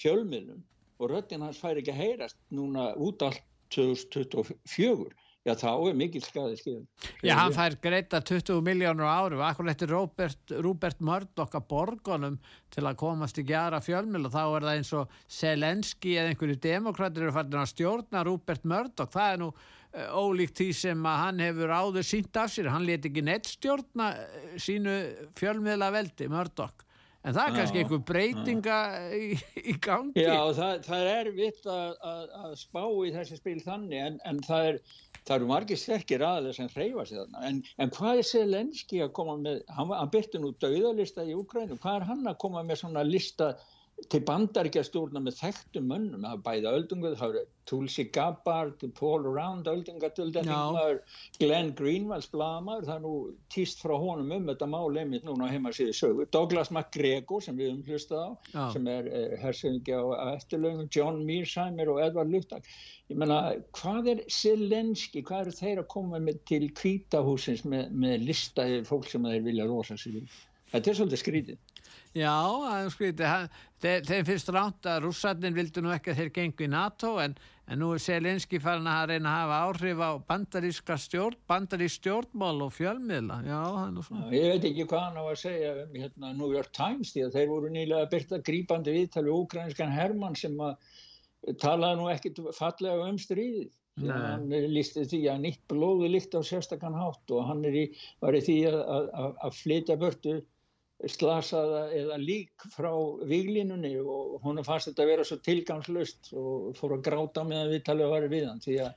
fjölmiðlum og röttin hans fær ekki að heyrast núna út allt 2024 já þá er mikil skadi skil. Já, hann fær greita 20 miljónur á áru akkur eftir Robert, Robert Murdoch að borgunum til að komast í gjara fjölmil og þá er það eins og Selenski eða einhverju demokrater eru færðin að stjórna Robert Murdoch, það er nú uh, ólíkt því sem að hann hefur áður sínt af sér, hann leti ekki neitt stjórna uh, sínu fjölmiðla veldi Murdoch. En það er kannski einhver breytinga í, í gangi. Já, það, það er vitt að, að, að spá í þessi spil þannig en, en það er það eru margir sterkir aðeins sem hreyfa sig þarna. En, en hvað er Selenski að koma með? Hann, hann byrti nú dauðalista í Úkrænu hvað er hann að koma með svona lista til bandaríkjastúrna með þekktum mönnum, það er bæða öldunguð það eru Tulsi Gabbard, Paul Round öldungatöldeningmaður Glenn Greenwalds blamaður það er nú týst frá honum um þetta máleimit núna heima síðu sögu, Douglas McGregor sem við höfum hlustað á, Já. sem er eh, hersöðingi á eftirlögum, John Mearsheimer og Edvard Luttag ég menna, hvað er Selenski, hvað eru þeir að koma með til kvítahúsins með, með listaði fólk sem þeir vilja rosa sig þetta er svolítið skrítið Já, það er skrítið. Þeir, finnst ránt að rússarnir vildu nú ekki að þeir gengu í NATO en, en nú er Selenski farin að reyna að hafa áhrif á bandaríska stjórn, bandarísk stjórnmál og fjölmiðla. Já, það er nú svona. Ég veit ekki hvað hann á að segja um hérna, New York Times því að þeir voru nýlega byrta grípandi viðtali úgrænskan Hermann sem að talaði nú ekkit fallega um stríðið. Hann lísti því að nýtt blóðu líkt á sérstakann hátt og hann í, var í því að, að, að flytja börtu slasaða eða lík frá viglínunni og hún fannst þetta að vera svo tilgangslust og fór að gráta með að við tala að vera við hann því að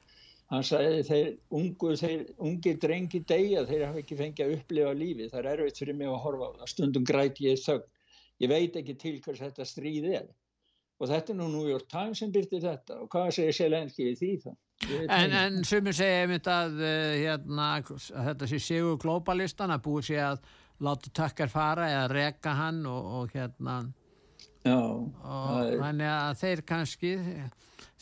hann sagði þeir ungu, þeir ungi drengi degja, þeir hafa ekki fengið að upplifa lífi, það er erfitt fyrir mig að horfa á það, stundum græti ég þögn, ég veit ekki til hvers þetta stríð er og þetta er nú New York Times sem byrti þetta og hvað segir Selenski í því það? En, en sumur segja einmitt að uh, hérna, þetta sé séu globalistan að búið sé að láta takkar fara eða reka hann og, og hérna. Já, og þannig að þeir kannski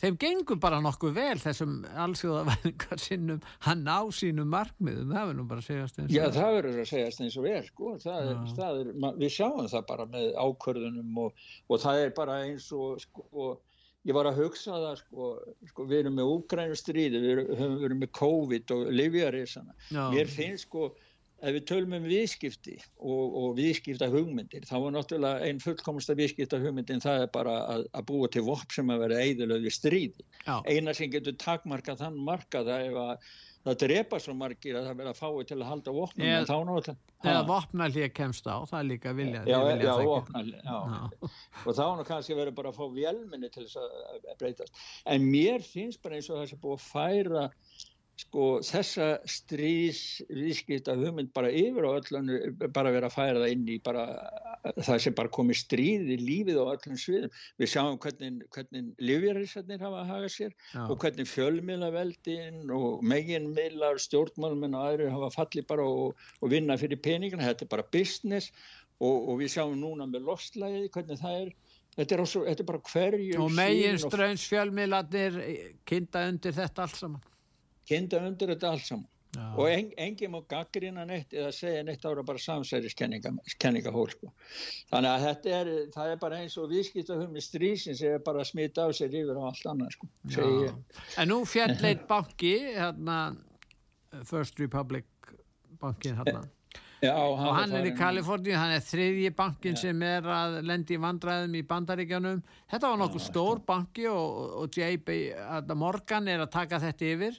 þeim gengur bara nokkuð vel þessum allsjóðavæðingar sinnum. Hann á sínum markmiðum það verður bara að segjast eins og Já, það verður að segjast eins og vel sko. er, er, við sjáum það bara með ákvörðunum og, og það er bara eins og sko, ég var að hugsa það sko, sko við erum með úgrænustríði, við höfum verið með COVID og livjarísana mér finnst sko ef við tölum um viðskipti og, og viðskipta hugmyndir þá er náttúrulega einn fullkomsta viðskipta hugmyndin það er bara að, að búa til vopp sem að vera eidulöð við stríði. Já. eina sem getur takmarkað þann marka það er að það drepa svo margir að það verða fáið til að halda vopnum eða, þá náttúrulega eða vopnalíð kemst á, það er líka vilja já, vilja já, vopnalíð og þá náttúrulega kannski verður bara að fá vélminni til þess að breytast. En mér finnst bara eins og það sem búið að færa sko þessa stríðsvískipta hugmynd bara yfir á öllu bara vera að færa það inn í bara það sem bara komi stríð í lífið á öllum sviðum. Við sjáum hvernig, hvernig livjarísarnir hafa að haga sér Já. og hvernig fjölmiðlaveldin og meginmiðlar, stjórnmálmenn og aðri hafa fallið bara og, og vinna fyrir peningina. Þetta er bara business og, og við sjáum núna með loslæði hvernig það er Þetta er, også, þetta er bara hverju og megin ströns fjölmiðlarnir kynnta undir þetta alls saman kinda undir þetta allt saman. Já. og en, enginn má gaggrina neitt eða segja neitt ára bara samsæriskenningahól sko. þannig að þetta er það er bara eins og viðskiptahummi strísins er bara að smita á sér yfir og allt annað sko, En nú fjalleitt banki hérna First Republic bankin hérna. Já, og hann er í Kaliforníu, hann er þriðji bankin ja. sem er að lendi í vandræðum í bandaríkjanum þetta var nokkuð stór banki og, og JB Morgan er að taka þetta yfir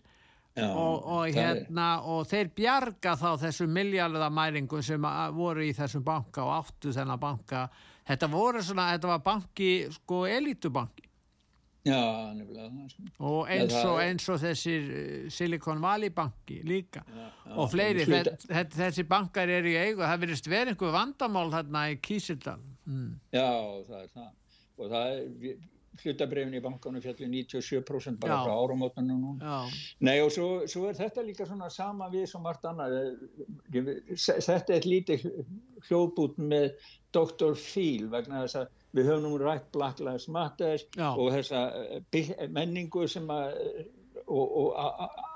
og, og, hérna, og þeir bjarga þá þessu miljardaðamæringum sem voru í þessum banka og áttu þennan banka. Þetta voru svona, þetta var banki sko elitubanki Já, nefnilega og eins og, eins og þessir eh, Silicon Valley banki líka. Já, já, og fleiri, þe þessi bankar eru í eigu, það verist verið einhver vandamál þarna í Kísildal mm. Já, það er það. Og það er hlutabrefin í bankanum fjallir 97% bara frá árumótanum Nei og svo, svo er þetta líka svona sama við sem vart annað þetta er lítið hljóðbút með Dr. Phil vegna þess að við höfum nú rætt Black Lives Matter Já. og þessa eh, menningu sem að og, og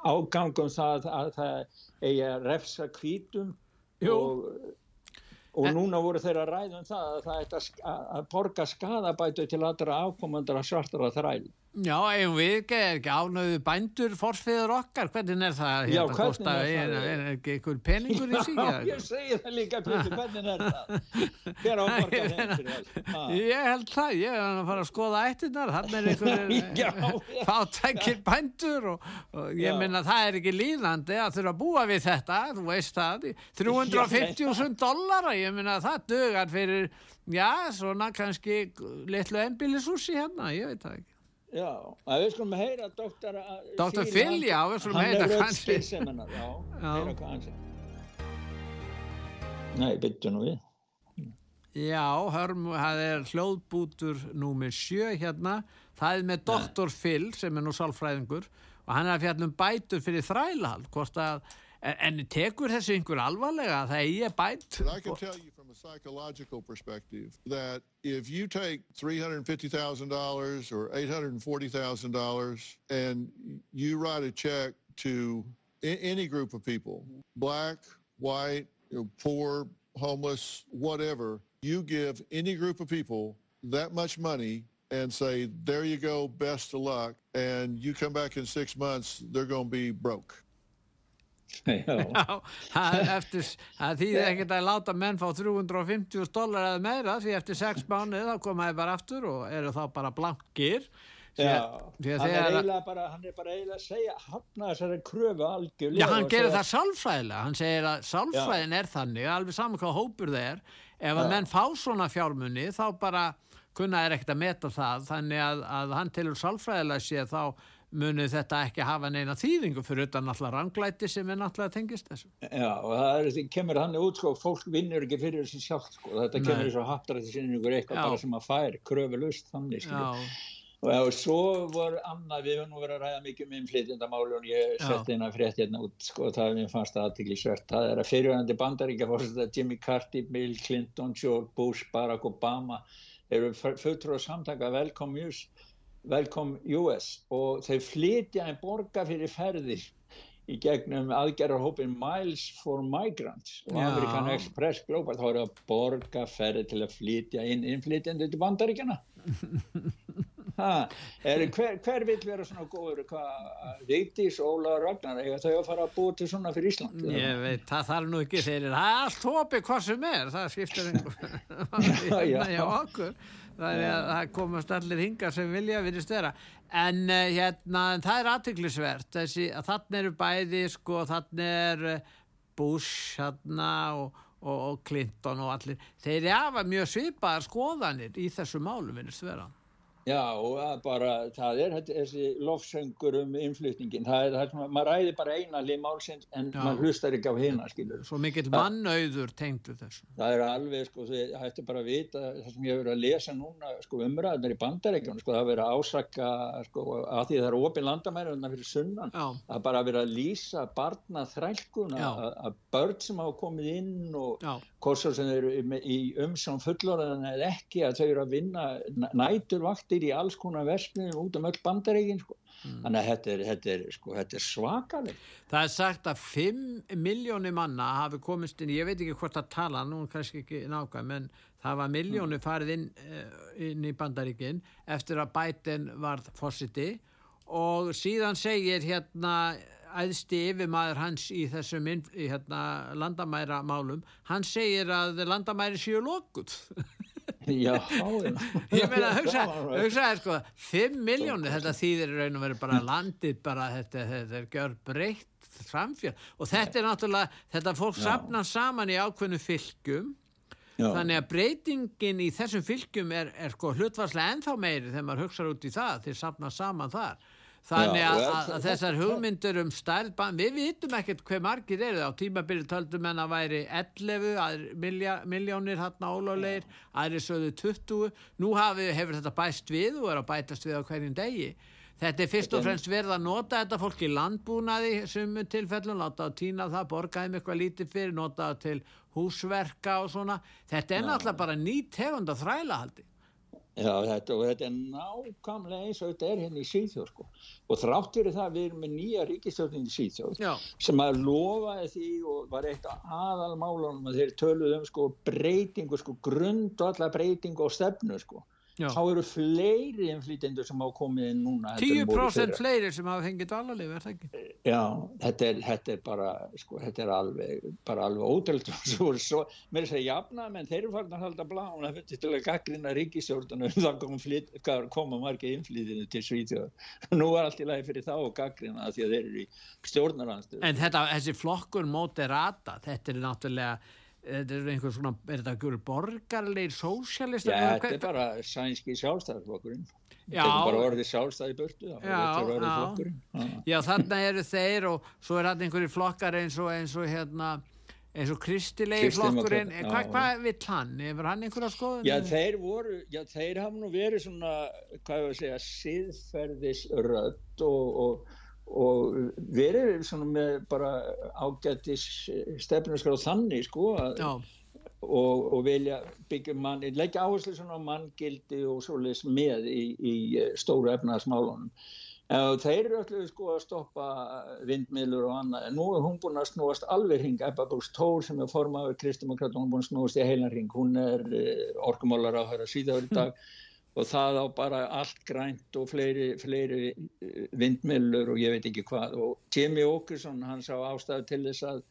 ágangum það að það eigi að refsa kvítum Jú. og og núna voru þeirra ræðum það að það ætti að borga skadabætu til allra ákomandara svartara þræl Já, eigum við ekki, er ánöðu bændur fórsfiður okkar, hvernig er það Já, hérna, hvernig er það? Er, er ekki einhver peningur í síðan? Já, ég segi það líka, Pjóti, hvernig er það? Hver á að borga þeim fyrir það? Ég held það, ég er að fara að skoða ættunar, hann er einhver fátækir bændur og, og ég minna það er ekki líðandi að þurfa að búa við þetta, þú veist það, 350.000 dollara, ég minna það dögar fyrir, já, svona kannski litlu ennbílisúsi hérna, ég veit það ekki. Já, að við skulum heyra doktor Doktor Phil, já, við skulum heyra hann er röðspilseminar, já, já, heyra hvað hann sé Nei, byttu nú við. Já, hörm, það er hljóðbútur númið sjö hérna. Það er með doktor Phil sem er nú sálfræðingur og hann er að fjalla um bætur fyrir þrælahald hvort að, en tekur þessu einhver alvarlega það er ég bæt I can tell you a psychological perspective that if you take $350,000 or $840,000 and you write a check to any group of people, black, white, you know, poor, homeless, whatever, you give any group of people that much money and say, there you go, best of luck, and you come back in six months, they're going to be broke. Já, það þýðir ekkert að láta menn fá 350 dólar eða meira því eftir 6 mánuð þá komaði bara aftur og eru þá bara blankir. Já, hann er bara hann er bara eiginlega að segja hafna þessari kröfu algjörlega Já, hann gerir það sálfræðilega. Hann segir að sálfræðin Já. er þannig alveg saman hvað hópur það er. Ef að menn fá svona fjármunni þá bara kunna er ekkert að meta það. Þannig að, að hann tilur sálfræðilega sé þá munu þetta ekki hafa neina þýðingu fyrir utan náttúrulega ranglæti sem er náttúrulega tengist þessu. Já og það er, kemur hann út sko, fólk vinnur ekki fyrir þessi sjálf sko, þetta Nei. kemur eins og haptrætti sinni ykkur eitthvað bara sem að fær, kröfulust þannig sko. Og, og svo voru annað, við höfum nú verið að ræða mikið um innflytjendamáli og ég sett eina frétt hérna út sko, það er mér fannst aðtiklisvert, það er að fyrirvægandi bandaríkja fórst að Jimmy Carter, Bill Clinton, George Bush, Barack Obama eru fulltrú að samtaka Welcome US Welcome US og þau flytja en borga fyrir ferðir í gegnum aðgerðarhópin Miles for Migrants og Já. American Express Global. Þá eru að borga ferði til að flytja inn innflytjandi til bandaríkjana er, hver, hver vil vera svona góður? Vigdís, Óla Ragnar eða þau að fara að búa til svona fyrir Ísland? Ég veit, það þarf nú ekki þeir það er allt hópi hvað sem er það skiptir einhver já, okkur það, það komast allir hingar sem vilja virðist vera. En uh, hérna, það er aðtöklusvert þannig eru bæði sko, þannig er uh, Bush hérna og, og, Clinton og allir, þeir hafa mjög svipaðar skoðanir í þessu málu virðist vera Já, bara, það er þessi lofsöngur um innflutningin, það er, það er svona, maður ræði bara eina limálsins en Já. maður hlustar ekki á hina, skilur. Svo mikill mannauður tengdu þessu. Það er alveg, sko, það hætti bara að vita, það sem ég hefur verið að lesa núna, sko, umræðunar í bandarækjum, sko, það verið að ásaka, sko, að því það eru ofin landamæriðuna fyrir sunnan, Já. að bara verið að lýsa barna þrælkuna, að börn sem hafa komið inn og korsar sem eru í umsjón fullorðan eða ekki, að þau eru að vinna næturvakt fluttir í alls konar versmiðum út um öll bandareikin sko. mm. þannig að þetta er, þetta er, sko, þetta er svakaleg Það er sagt að 5 miljónir manna hafi komist inn, ég veit ekki hvort að tala nú kannski ekki nákvæm en það var miljónir mm. farið inn, eh, inn í bandaríkin eftir að bætin var fósiti og síðan segir hérna æðsti yfirmaður hans í þessum í, hérna, landamæra málum hann segir að landamæri séu lókuð Já, ég meina hugsa, hugsa sko, 5 miljónir, þetta þýðir raun og verið bara landið, bara þetta, þetta er gjör breytt framfél og þetta er náttúrulega, þetta fólk sapna saman í ákveðnu fylgjum Já. þannig að breytingin í þessum fylgjum er, er sko hlutvarslega ennþá meiri þegar maður hugsaður út í það, þeir sapna saman þar Þannig að, að, þessar hugmyndur um stærð, við vitum ekkert hver margir eru á tímabili töldum en að væri 11 miljónir hérna óláleir, aðri sögðu 20, nú hafi, hefur þetta bæst við og er að bætast við á hverjum degi. Þetta er fyrst og fremst verið að nota þetta fólk í landbúnaði sem tilfellum, láta á tína það, borgaðum eitthvað lítið fyrir, nota til húsverka og svona. Þetta er náttúrulega bara nýtt tegund að þrælahaldi. Já, þetta, og þetta er nákvæmlega eins og þetta er hérna í Sýþjóð sko. og þrátt fyrir það við erum með nýja ríkistjórnin í Sýþjóð Já. sem að lofaði því og var eitt aðal málunum að þeir töluðu um sko, breytingu, sko, grund og alla breytingu og stefnu sko Já. þá eru fleiri innflýtendur sem hafa komið inn núna 10% fleiri sem hafa fengið dvalarlið, er það ekki? Já, þetta er, þetta er bara sko, þetta er alveg, bara alveg ótrúld mér er að segja jafna menn þeir eru farin að halda blána til að gaggrina ríkisjórnum þá kom koma margir innflýtinu til Svíþjóð nú er allt í lagi fyrir þá og gaggrina því að þeir eru í stjórnaranstöðu En þetta, þessi flokkur moderata, þetta er náttúrulega þetta er einhvern svona, er þetta gera borgarleir sósjalista? Já, þetta er bara sænski sjálfstæðarflokkurinn þetta er bara orðið sjálfstæði börtu já, já. já, þannig eru þeir og svo er hann einhverju flokkar eins og eins og hérna eins og kristilegi flokkurinn. hvað hva vill hann, hefur hann einhverja skoðun? Já, þeir voru, já, þeir hafa nú verið svona, hvað ég var að segja síðferðisrödd og, og og verið svona með bara ágættis stefnarskar og þannig sko að, og, og vilja byggja mann, leggja áherslu svona á manngildi og svoleiðis með í, í stóru efnaðasmálunum þeir eru allir sko að stoppa vindmilur og annað. En nú er hún búin að snúast alveg hring. Ebba Brúks Tór sem er formaður Kristdemokrat hún er búin að snúast í heilan hring. Hún er eh, orkumálar á hæra síðan í dag og það á bara allt grænt og fleiri, fleiri eh, vindmillur og ég veit ekki hvað og Jimmy Åkesson hann sá ástæðu til þess að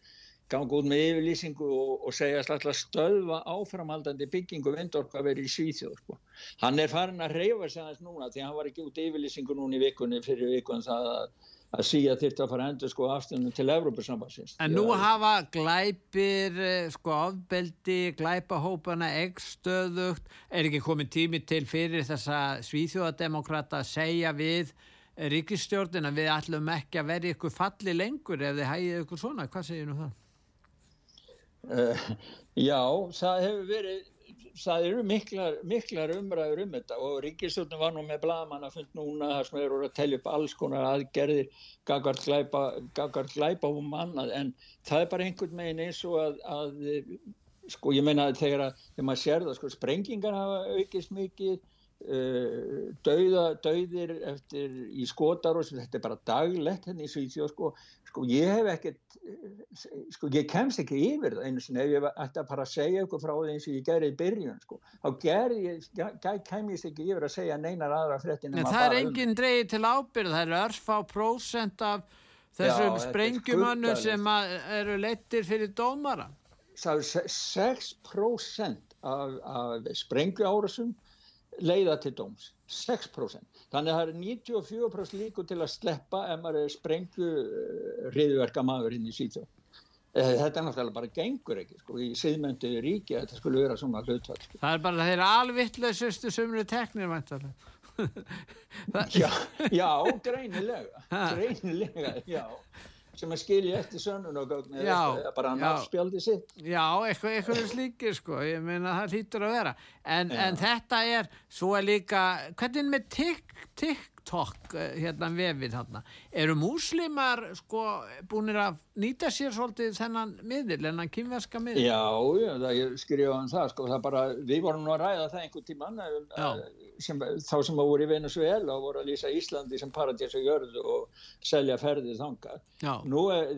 ganga út með yfirlýsingu og, og segja alltaf stöðva áframhaldandi byggingu vindorka verið í Svíþjóð sko. hann er farin að reyfa sig aðeins núna því hann var ekki út yfirlýsingu núna í vikunni fyrir vikun það að að síja þurfti að fara endur sko aftunum til Evrópusambansins. En nú hafa glæpir, eh, sko ofbeldi, glæpahópana, eggstöðugt, er ekki komið tími til fyrir þessa svíþjóðademokrata að segja við ríkistjórnin að við ætlum ekki að verja ykkur falli lengur ef þið hægið ykkur svona, hvað segir nú það? Uh, já, það hefur verið það eru miklar, miklar umræður um þetta og Ríkistöldun var nú með blagamann að fund núna þar sem eru að tellja upp alls konar aðgerðir gagart glæpa, glæpa um annað. En það er bara einhvern megin eins og að, að sko ég meina þegar, að, þegar maður sér það sko sprengingar hafa aukist mikið dauða, dauðir eftir í skotar og þetta er bara daglegt henni hérna í Svíðsjó sko. Sko ég hef ekkert sko ég kemst ekki yfir það einu sinni. Ef ég ætti að fara að segja eitthvað frá því eins og ég gerði í byrjun sko þá gerði ég, kem ég ekki yfir að segja neinar aðra frettin en það er um enginn dreyið til ábyrð það er örfá prósent af þessum sprengjumönnum sem eru lettir fyrir dómara. Það er 6% af, af sprengjuárasum leiða til dóms 6% þannig að það er 94% líku til að sleppa ef maður er sprengju hriðverka maður inn í síðan eh, þetta er náttúrulega bara gengur ekki sko, í siðmöndu ríki að þetta skulle vera svona hlutfall sko. það er bara þeirra alvittlesustu sumru teknir já, já, greinilega greinilega, já sem að skilja eftir sönnun og gögn eða bara náttspjaldi sitt. Já, eitthvað, eitthvað slíkir sko ég meina það hlýtur að vera. En, en þetta er, svo er líka hvernig með TikTok eh, hérna vefið þarna. Eru múslimar sko búinir að nýta sér svolítið þennan miðil, þennan kynverska miðil? Já, já, það skrifa um það sko, það bara, við vorum nú að ræða það einhvern tíman um, sem, þá sem að voru í Venezuela og voru að lýsa Íslandi sem paradís og jörðu og selja ferðið þangar nú er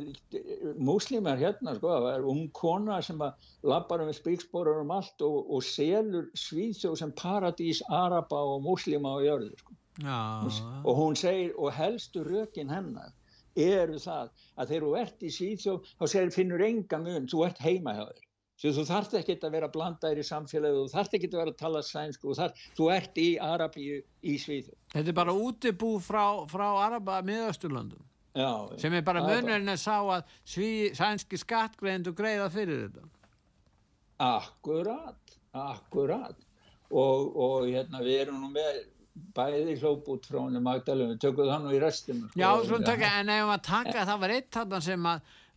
múslimar hérna sko, það er ung kona sem að lappar um spíksporur um allt og, og selur Svíðsjó sem paradís Araba og múslima og jörðu sko. Og hún segir og helstu rökin hennar eru það að þegar þú ert í Svíðsjóð þá segir, finnur enga mun, þú ert heima hjá þér. Þú þarf ekki að vera blandaðir í samfélagi þú þarf ekki að vera að tala sænsku þú, þarf, þú ert í Arabíu í Svíðsjóð Þetta er bara útibú frá, frá Araba miðausturlandum sem er bara munurinn að sá að sví, sænski skattgreðindu greiða fyrir þetta. Akkurat akkurat. Og, og hérna við erum nú með bæði hljóp út frá henni Magdalena, við tökum það nú í restinu sko. Já, taka, en ef maður taka það var eitt þarna sem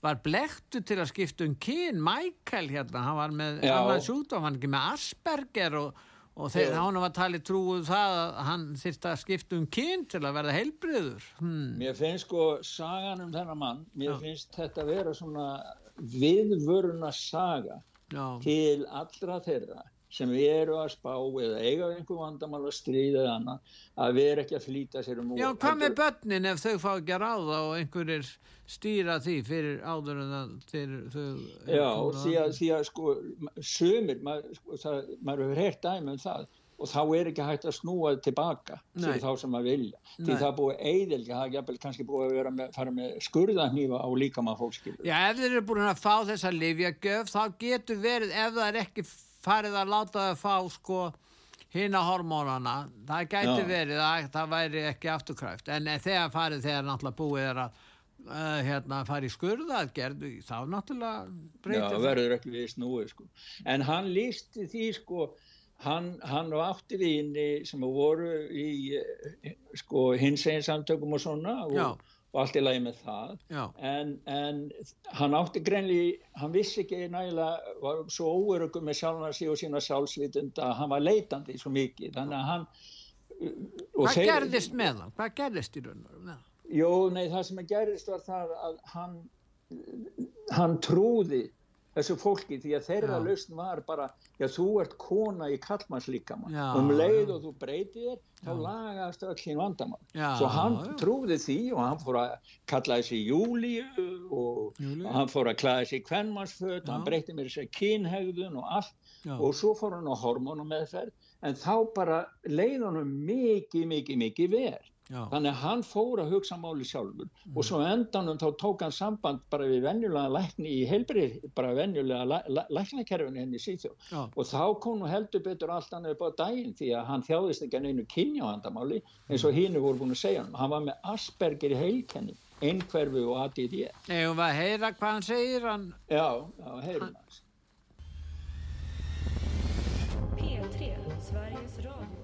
var blektu til að skipta um kyn Michael hérna, hann var með annan sjúkdóm, hann var ekki með Asperger og, og þegar hann var talið trúið það að hann þurfti að skipta um kyn til að verða heilbriður hmm. Mér finnst sko sagan um þennan mann mér Já. finnst þetta að vera svona viðvöruna saga Já. til allra þeirra sem eru að spá eða eiga einhver vandamál að stríða eða annað að vera ekki að flýta sér um Já, hvað með börnin ef þau fá ekki að ráða og einhverjir stýra því fyrir áður en það þeir, þau Já, því að, því að sko sömur, maður, sko, það, maður hefur heyrt dæmi um það og þá er ekki hægt að snúa tilbaka Nei. til þá sem maður vilja Nei. því það búið eiðilga, það er kannski búið að vera með, fara með skurðahnýfa á líkamann fólkskilur Já, ef þeir eru búin að fá þessa livjagöf þá getur verið, ef það er ekki farið að láta það fá sko hinn að hormónana, það gæti Já. verið að það væri ekki afturkræft en þegar farið þegar náttúrulega búið er að uh, hérna farið skurðaðgerð þá náttúrulega breytir það. Verður ekki við snúið sko. En hann lísti því sko hann, hann og átti vini sem voru í eh, sko hins einn samtökum og svona og og allt í lagi með það en, en hann átti greinlega, hann vissi ekki nægilega, var svo óörugum með sjálfna sig og sína sjálfsvitund að hann var leitandi svo mikið þannig að hann Hvað þeir, gerðist með hann? Hvað gerðist í raun og raun? Jó, nei, það sem gerðist var það að hann hann trúði þessu fólki því að þeirra lausn var bara já þú ert kona í kallmannslíkamann um leið og þú breytið þér þá lagast öll hinn vandamann já, svo hann já. trúði því og hann fór að kalla þessi Júliu og, og hann fór að klæða þessi kvennmannsföt hann breytið með þessi kynhegðun og allt. Já. og svo fór hann á hormónum meðferð en þá bara leið hann mikið mikið mikið verð Já. þannig að hann fór að hugsa máli sjálfur mm. og svo endanum þá tók hann samband bara við venjulega lækni í heilbrið, bara venjulega læ, læ, læknakerfinu henni síðjóð og þá kom nú heldur betur allt hann upp á daginn því að hann þjáðist ekki einu kynjáhandamáli eins og mm. hínu voru búin að segja hann, hann var með Asperger í heilkenni, einhverfu og ADD Eða var að heyra hvað hann segir hann... Já, já, heyrum hans P3, Sveriges Radio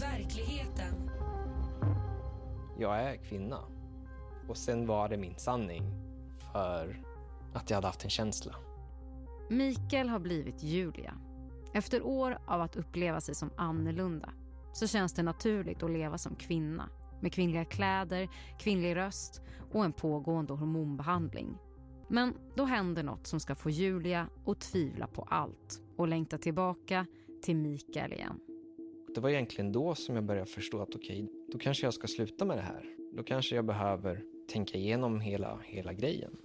Verkligheten jag är kvinna. Och sen var det min sanning för att jag hade haft en känsla. Mikael har blivit Julia. Efter år av att uppleva sig som annorlunda så känns det naturligt att leva som kvinna med kvinnliga kläder, kvinnlig röst och en pågående hormonbehandling. Men då händer något som ska få Julia att tvivla på allt och längta tillbaka till Mikael igen. Det var egentligen då som jag började förstå att okej, okay, då kanske jag ska sluta med det här. Då kanske jag behöver tänka igenom hela, hela grejen.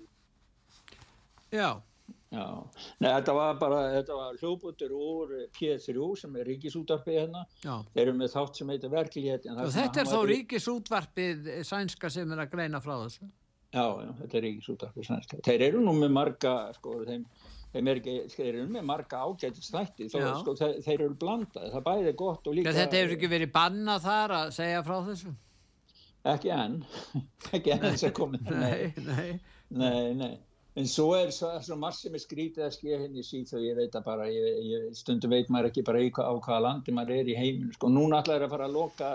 Ja. Já, Nei, þetta var bara, þetta var hljóputur úr P3 sem er ríkisútvarpið hérna. Já. Þeir eru með þátt sem heitir verkligheten. Og þetta er þá ríkisútvarpið sænska sem er að greina frá þessu? Já, já, þetta er ríkisútvarpið sænska. Þeir eru nú með marga, sko, þeim, þeir eru með marga ágætistætti, þó, sko, þeir, þeir eru blandaði, það bæði gott og líka... Þetta hefur ekki verið bannað þar að segja frá þessu? Ekki enn, ekki enn sem komið. nei, nei. Nei, nei. En svo er svo, svo margt sem er skrítið að skilja henni síð og ég veit að bara, ég, ég, stundum veit maður ekki bara á hvaða landi maður er í heiminu. Sko núna ætlaður að fara að loka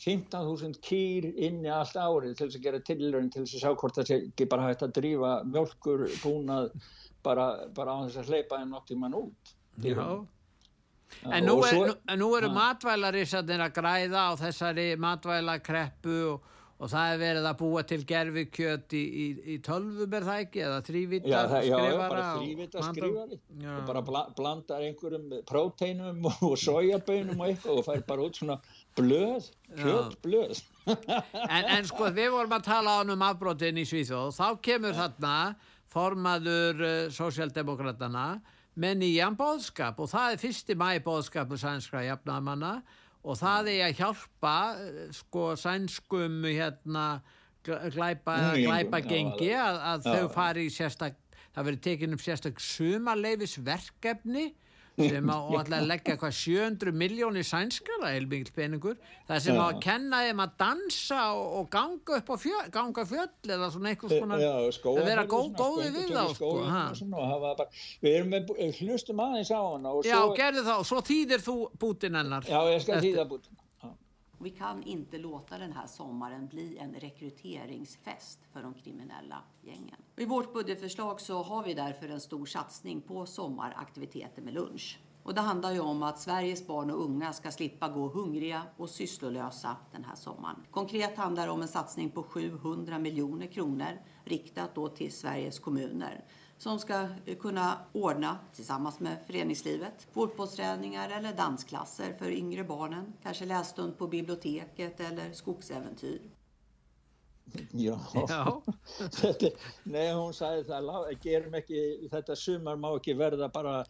15.000 kýr inni allt árið til þess að gera tilurinn til þess að sjá hvort það sé ekki bara hægt að drífa mjölkur búnað bara, bara á þess að hleypa henn oft í mann út. Já. En nú, er, svo, nú, nú eru matvælarísarnir að græða á þessari matvælakreppu og og það er verið að búa til gerfikjöt í, í, í tölvum er það ekki eða þrývita skrifara já, já, bara þrývita skrifari og bara bla, blandar einhverjum próteinum og sojabönum og eitthvað og fær bara út svona blöð kjötblöð. En, en sko við vorum að tala á um afbrotin í Svíþjóð. Þá kemur þarna formaður uh, sósjaldemokratana með nýjan bóðskap og það er fyrsti mæ bóðskapu sænskra jafnamanna og það er að hjálpa eh, sko sænskum hérna glæpa, glæpa gengi að, að þau fari í sérstak það verið tekinn upp sérstak sumarleifisverkefni sem á að leggja hvað 700 miljónir sænskala heilmingil peningur. Það sem á að kenna þeim að dansa og, og ganga upp á fjöll, ganga fjöll eða svona eitthvað svona að vera góð, góði við þá sko, bara, við erum með hlustum aðeins á hana já, svo, gerðu þá, svo þýðir þú bútin hennar. Já, ég skal þýða bútin Vi kan inte låta den här sommaren bli en rekryteringsfest för de kriminella gängen. I vårt budgetförslag så har vi därför en stor satsning på sommaraktiviteter med lunch. Och det handlar ju om att Sveriges barn och unga ska slippa gå hungriga och sysslolösa den här sommaren. Konkret handlar det om en satsning på 700 miljoner kronor riktat då till Sveriges kommuner som ska eh, kunna ordna tillsammans med föreningslivet fotbollsträningar eller dansklasser för yngre barnen. Kanske lässtund på biblioteket eller skogsäventyr. Já, Já. Nei, hún sagði það, gerum ekki, þetta sumar má ekki verða bara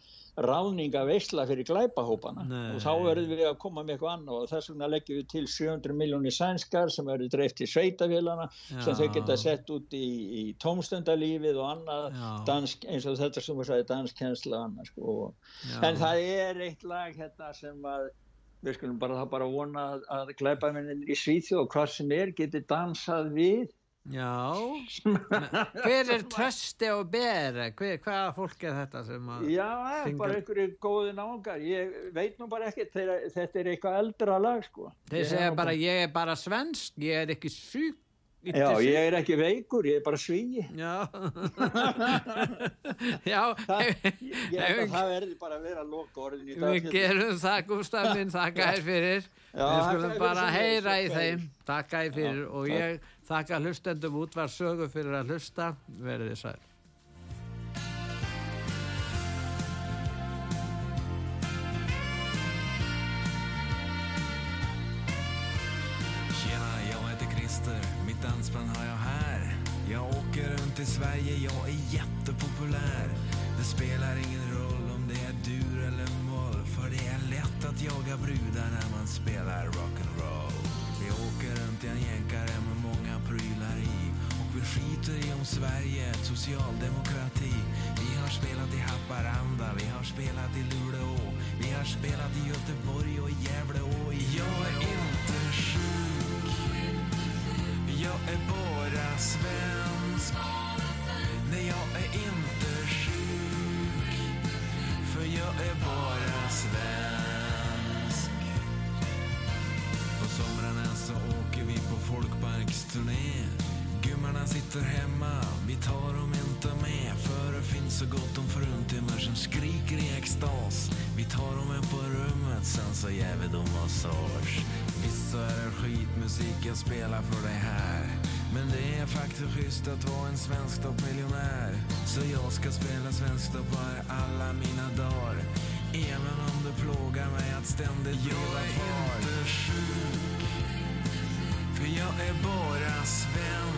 ráninga veysla fyrir glæpahópana Nei. og þá verðum við að koma með eitthvað annað og þess vegna leggjum við til 700 miljónir sænskar sem verður dreift í sveitavélana sem þau geta sett út í, í tómstundalífið og annað dansk, eins og þetta sem við sagðum danskkensla annað sko. en það er eitt lag hérna sem að við skulum bara, bara vona að, að glæpamennin í Svíþjóð og hvað sem er getur dansað við. Já, hver er trösti og bera? Hvaða fólk er þetta sem að Já, það er bara einhverju góði náðungar ég veit nú bara ekki þetta er eitthvað eldra lag sko. Þeir segja bara, bara ég er bara svensk ég er ekki syk Já, ég er ekki veikur, ég er bara svíi. Já. Já það, Ég held að það verður bara að vera loka orðin í dag Við gerum það, Gustaf minn, þakka þér fyrir. Já, Við skulum bara heyra í þeim. Þakka þér fyrir og ég Þakka hlustendum útvar sögu fyrir að hlusta. Verðið sæl. Jättepopulär. Det spelar ingen roll om det är dur eller moll. För det är lätt att jaga brudar när man spelar rock'n'roll. Vi åker runt i en jänkare med många prylar i. Och vi skiter i om Sverige är socialdemokrati. Vi har spelat i Haparanda, vi har spelat i Luleå. Vi har spelat i Göteborg och i Gävle och jag är inte sjuk. Jag är bara svensk. Nej, jag är inte sjuk. För jag är bara svensk. På somrarna så åker vi på folkparksturné Gummorna sitter hemma, vi tar dem inte med för det finns så gott om fruntimmer som skriker i extas. Vi tar dem med på rummet, sen så ger vi dem massage. Visst så är det skitmusik jag spelar för dig här. Men det är faktiskt schysst att vara en svensk toppmiljonär. Så jag ska spela svensk topp alla mina dagar. Även om det plågar mig att ständigt bliva far. Jag är inte sjuk. För jag är bara svensk.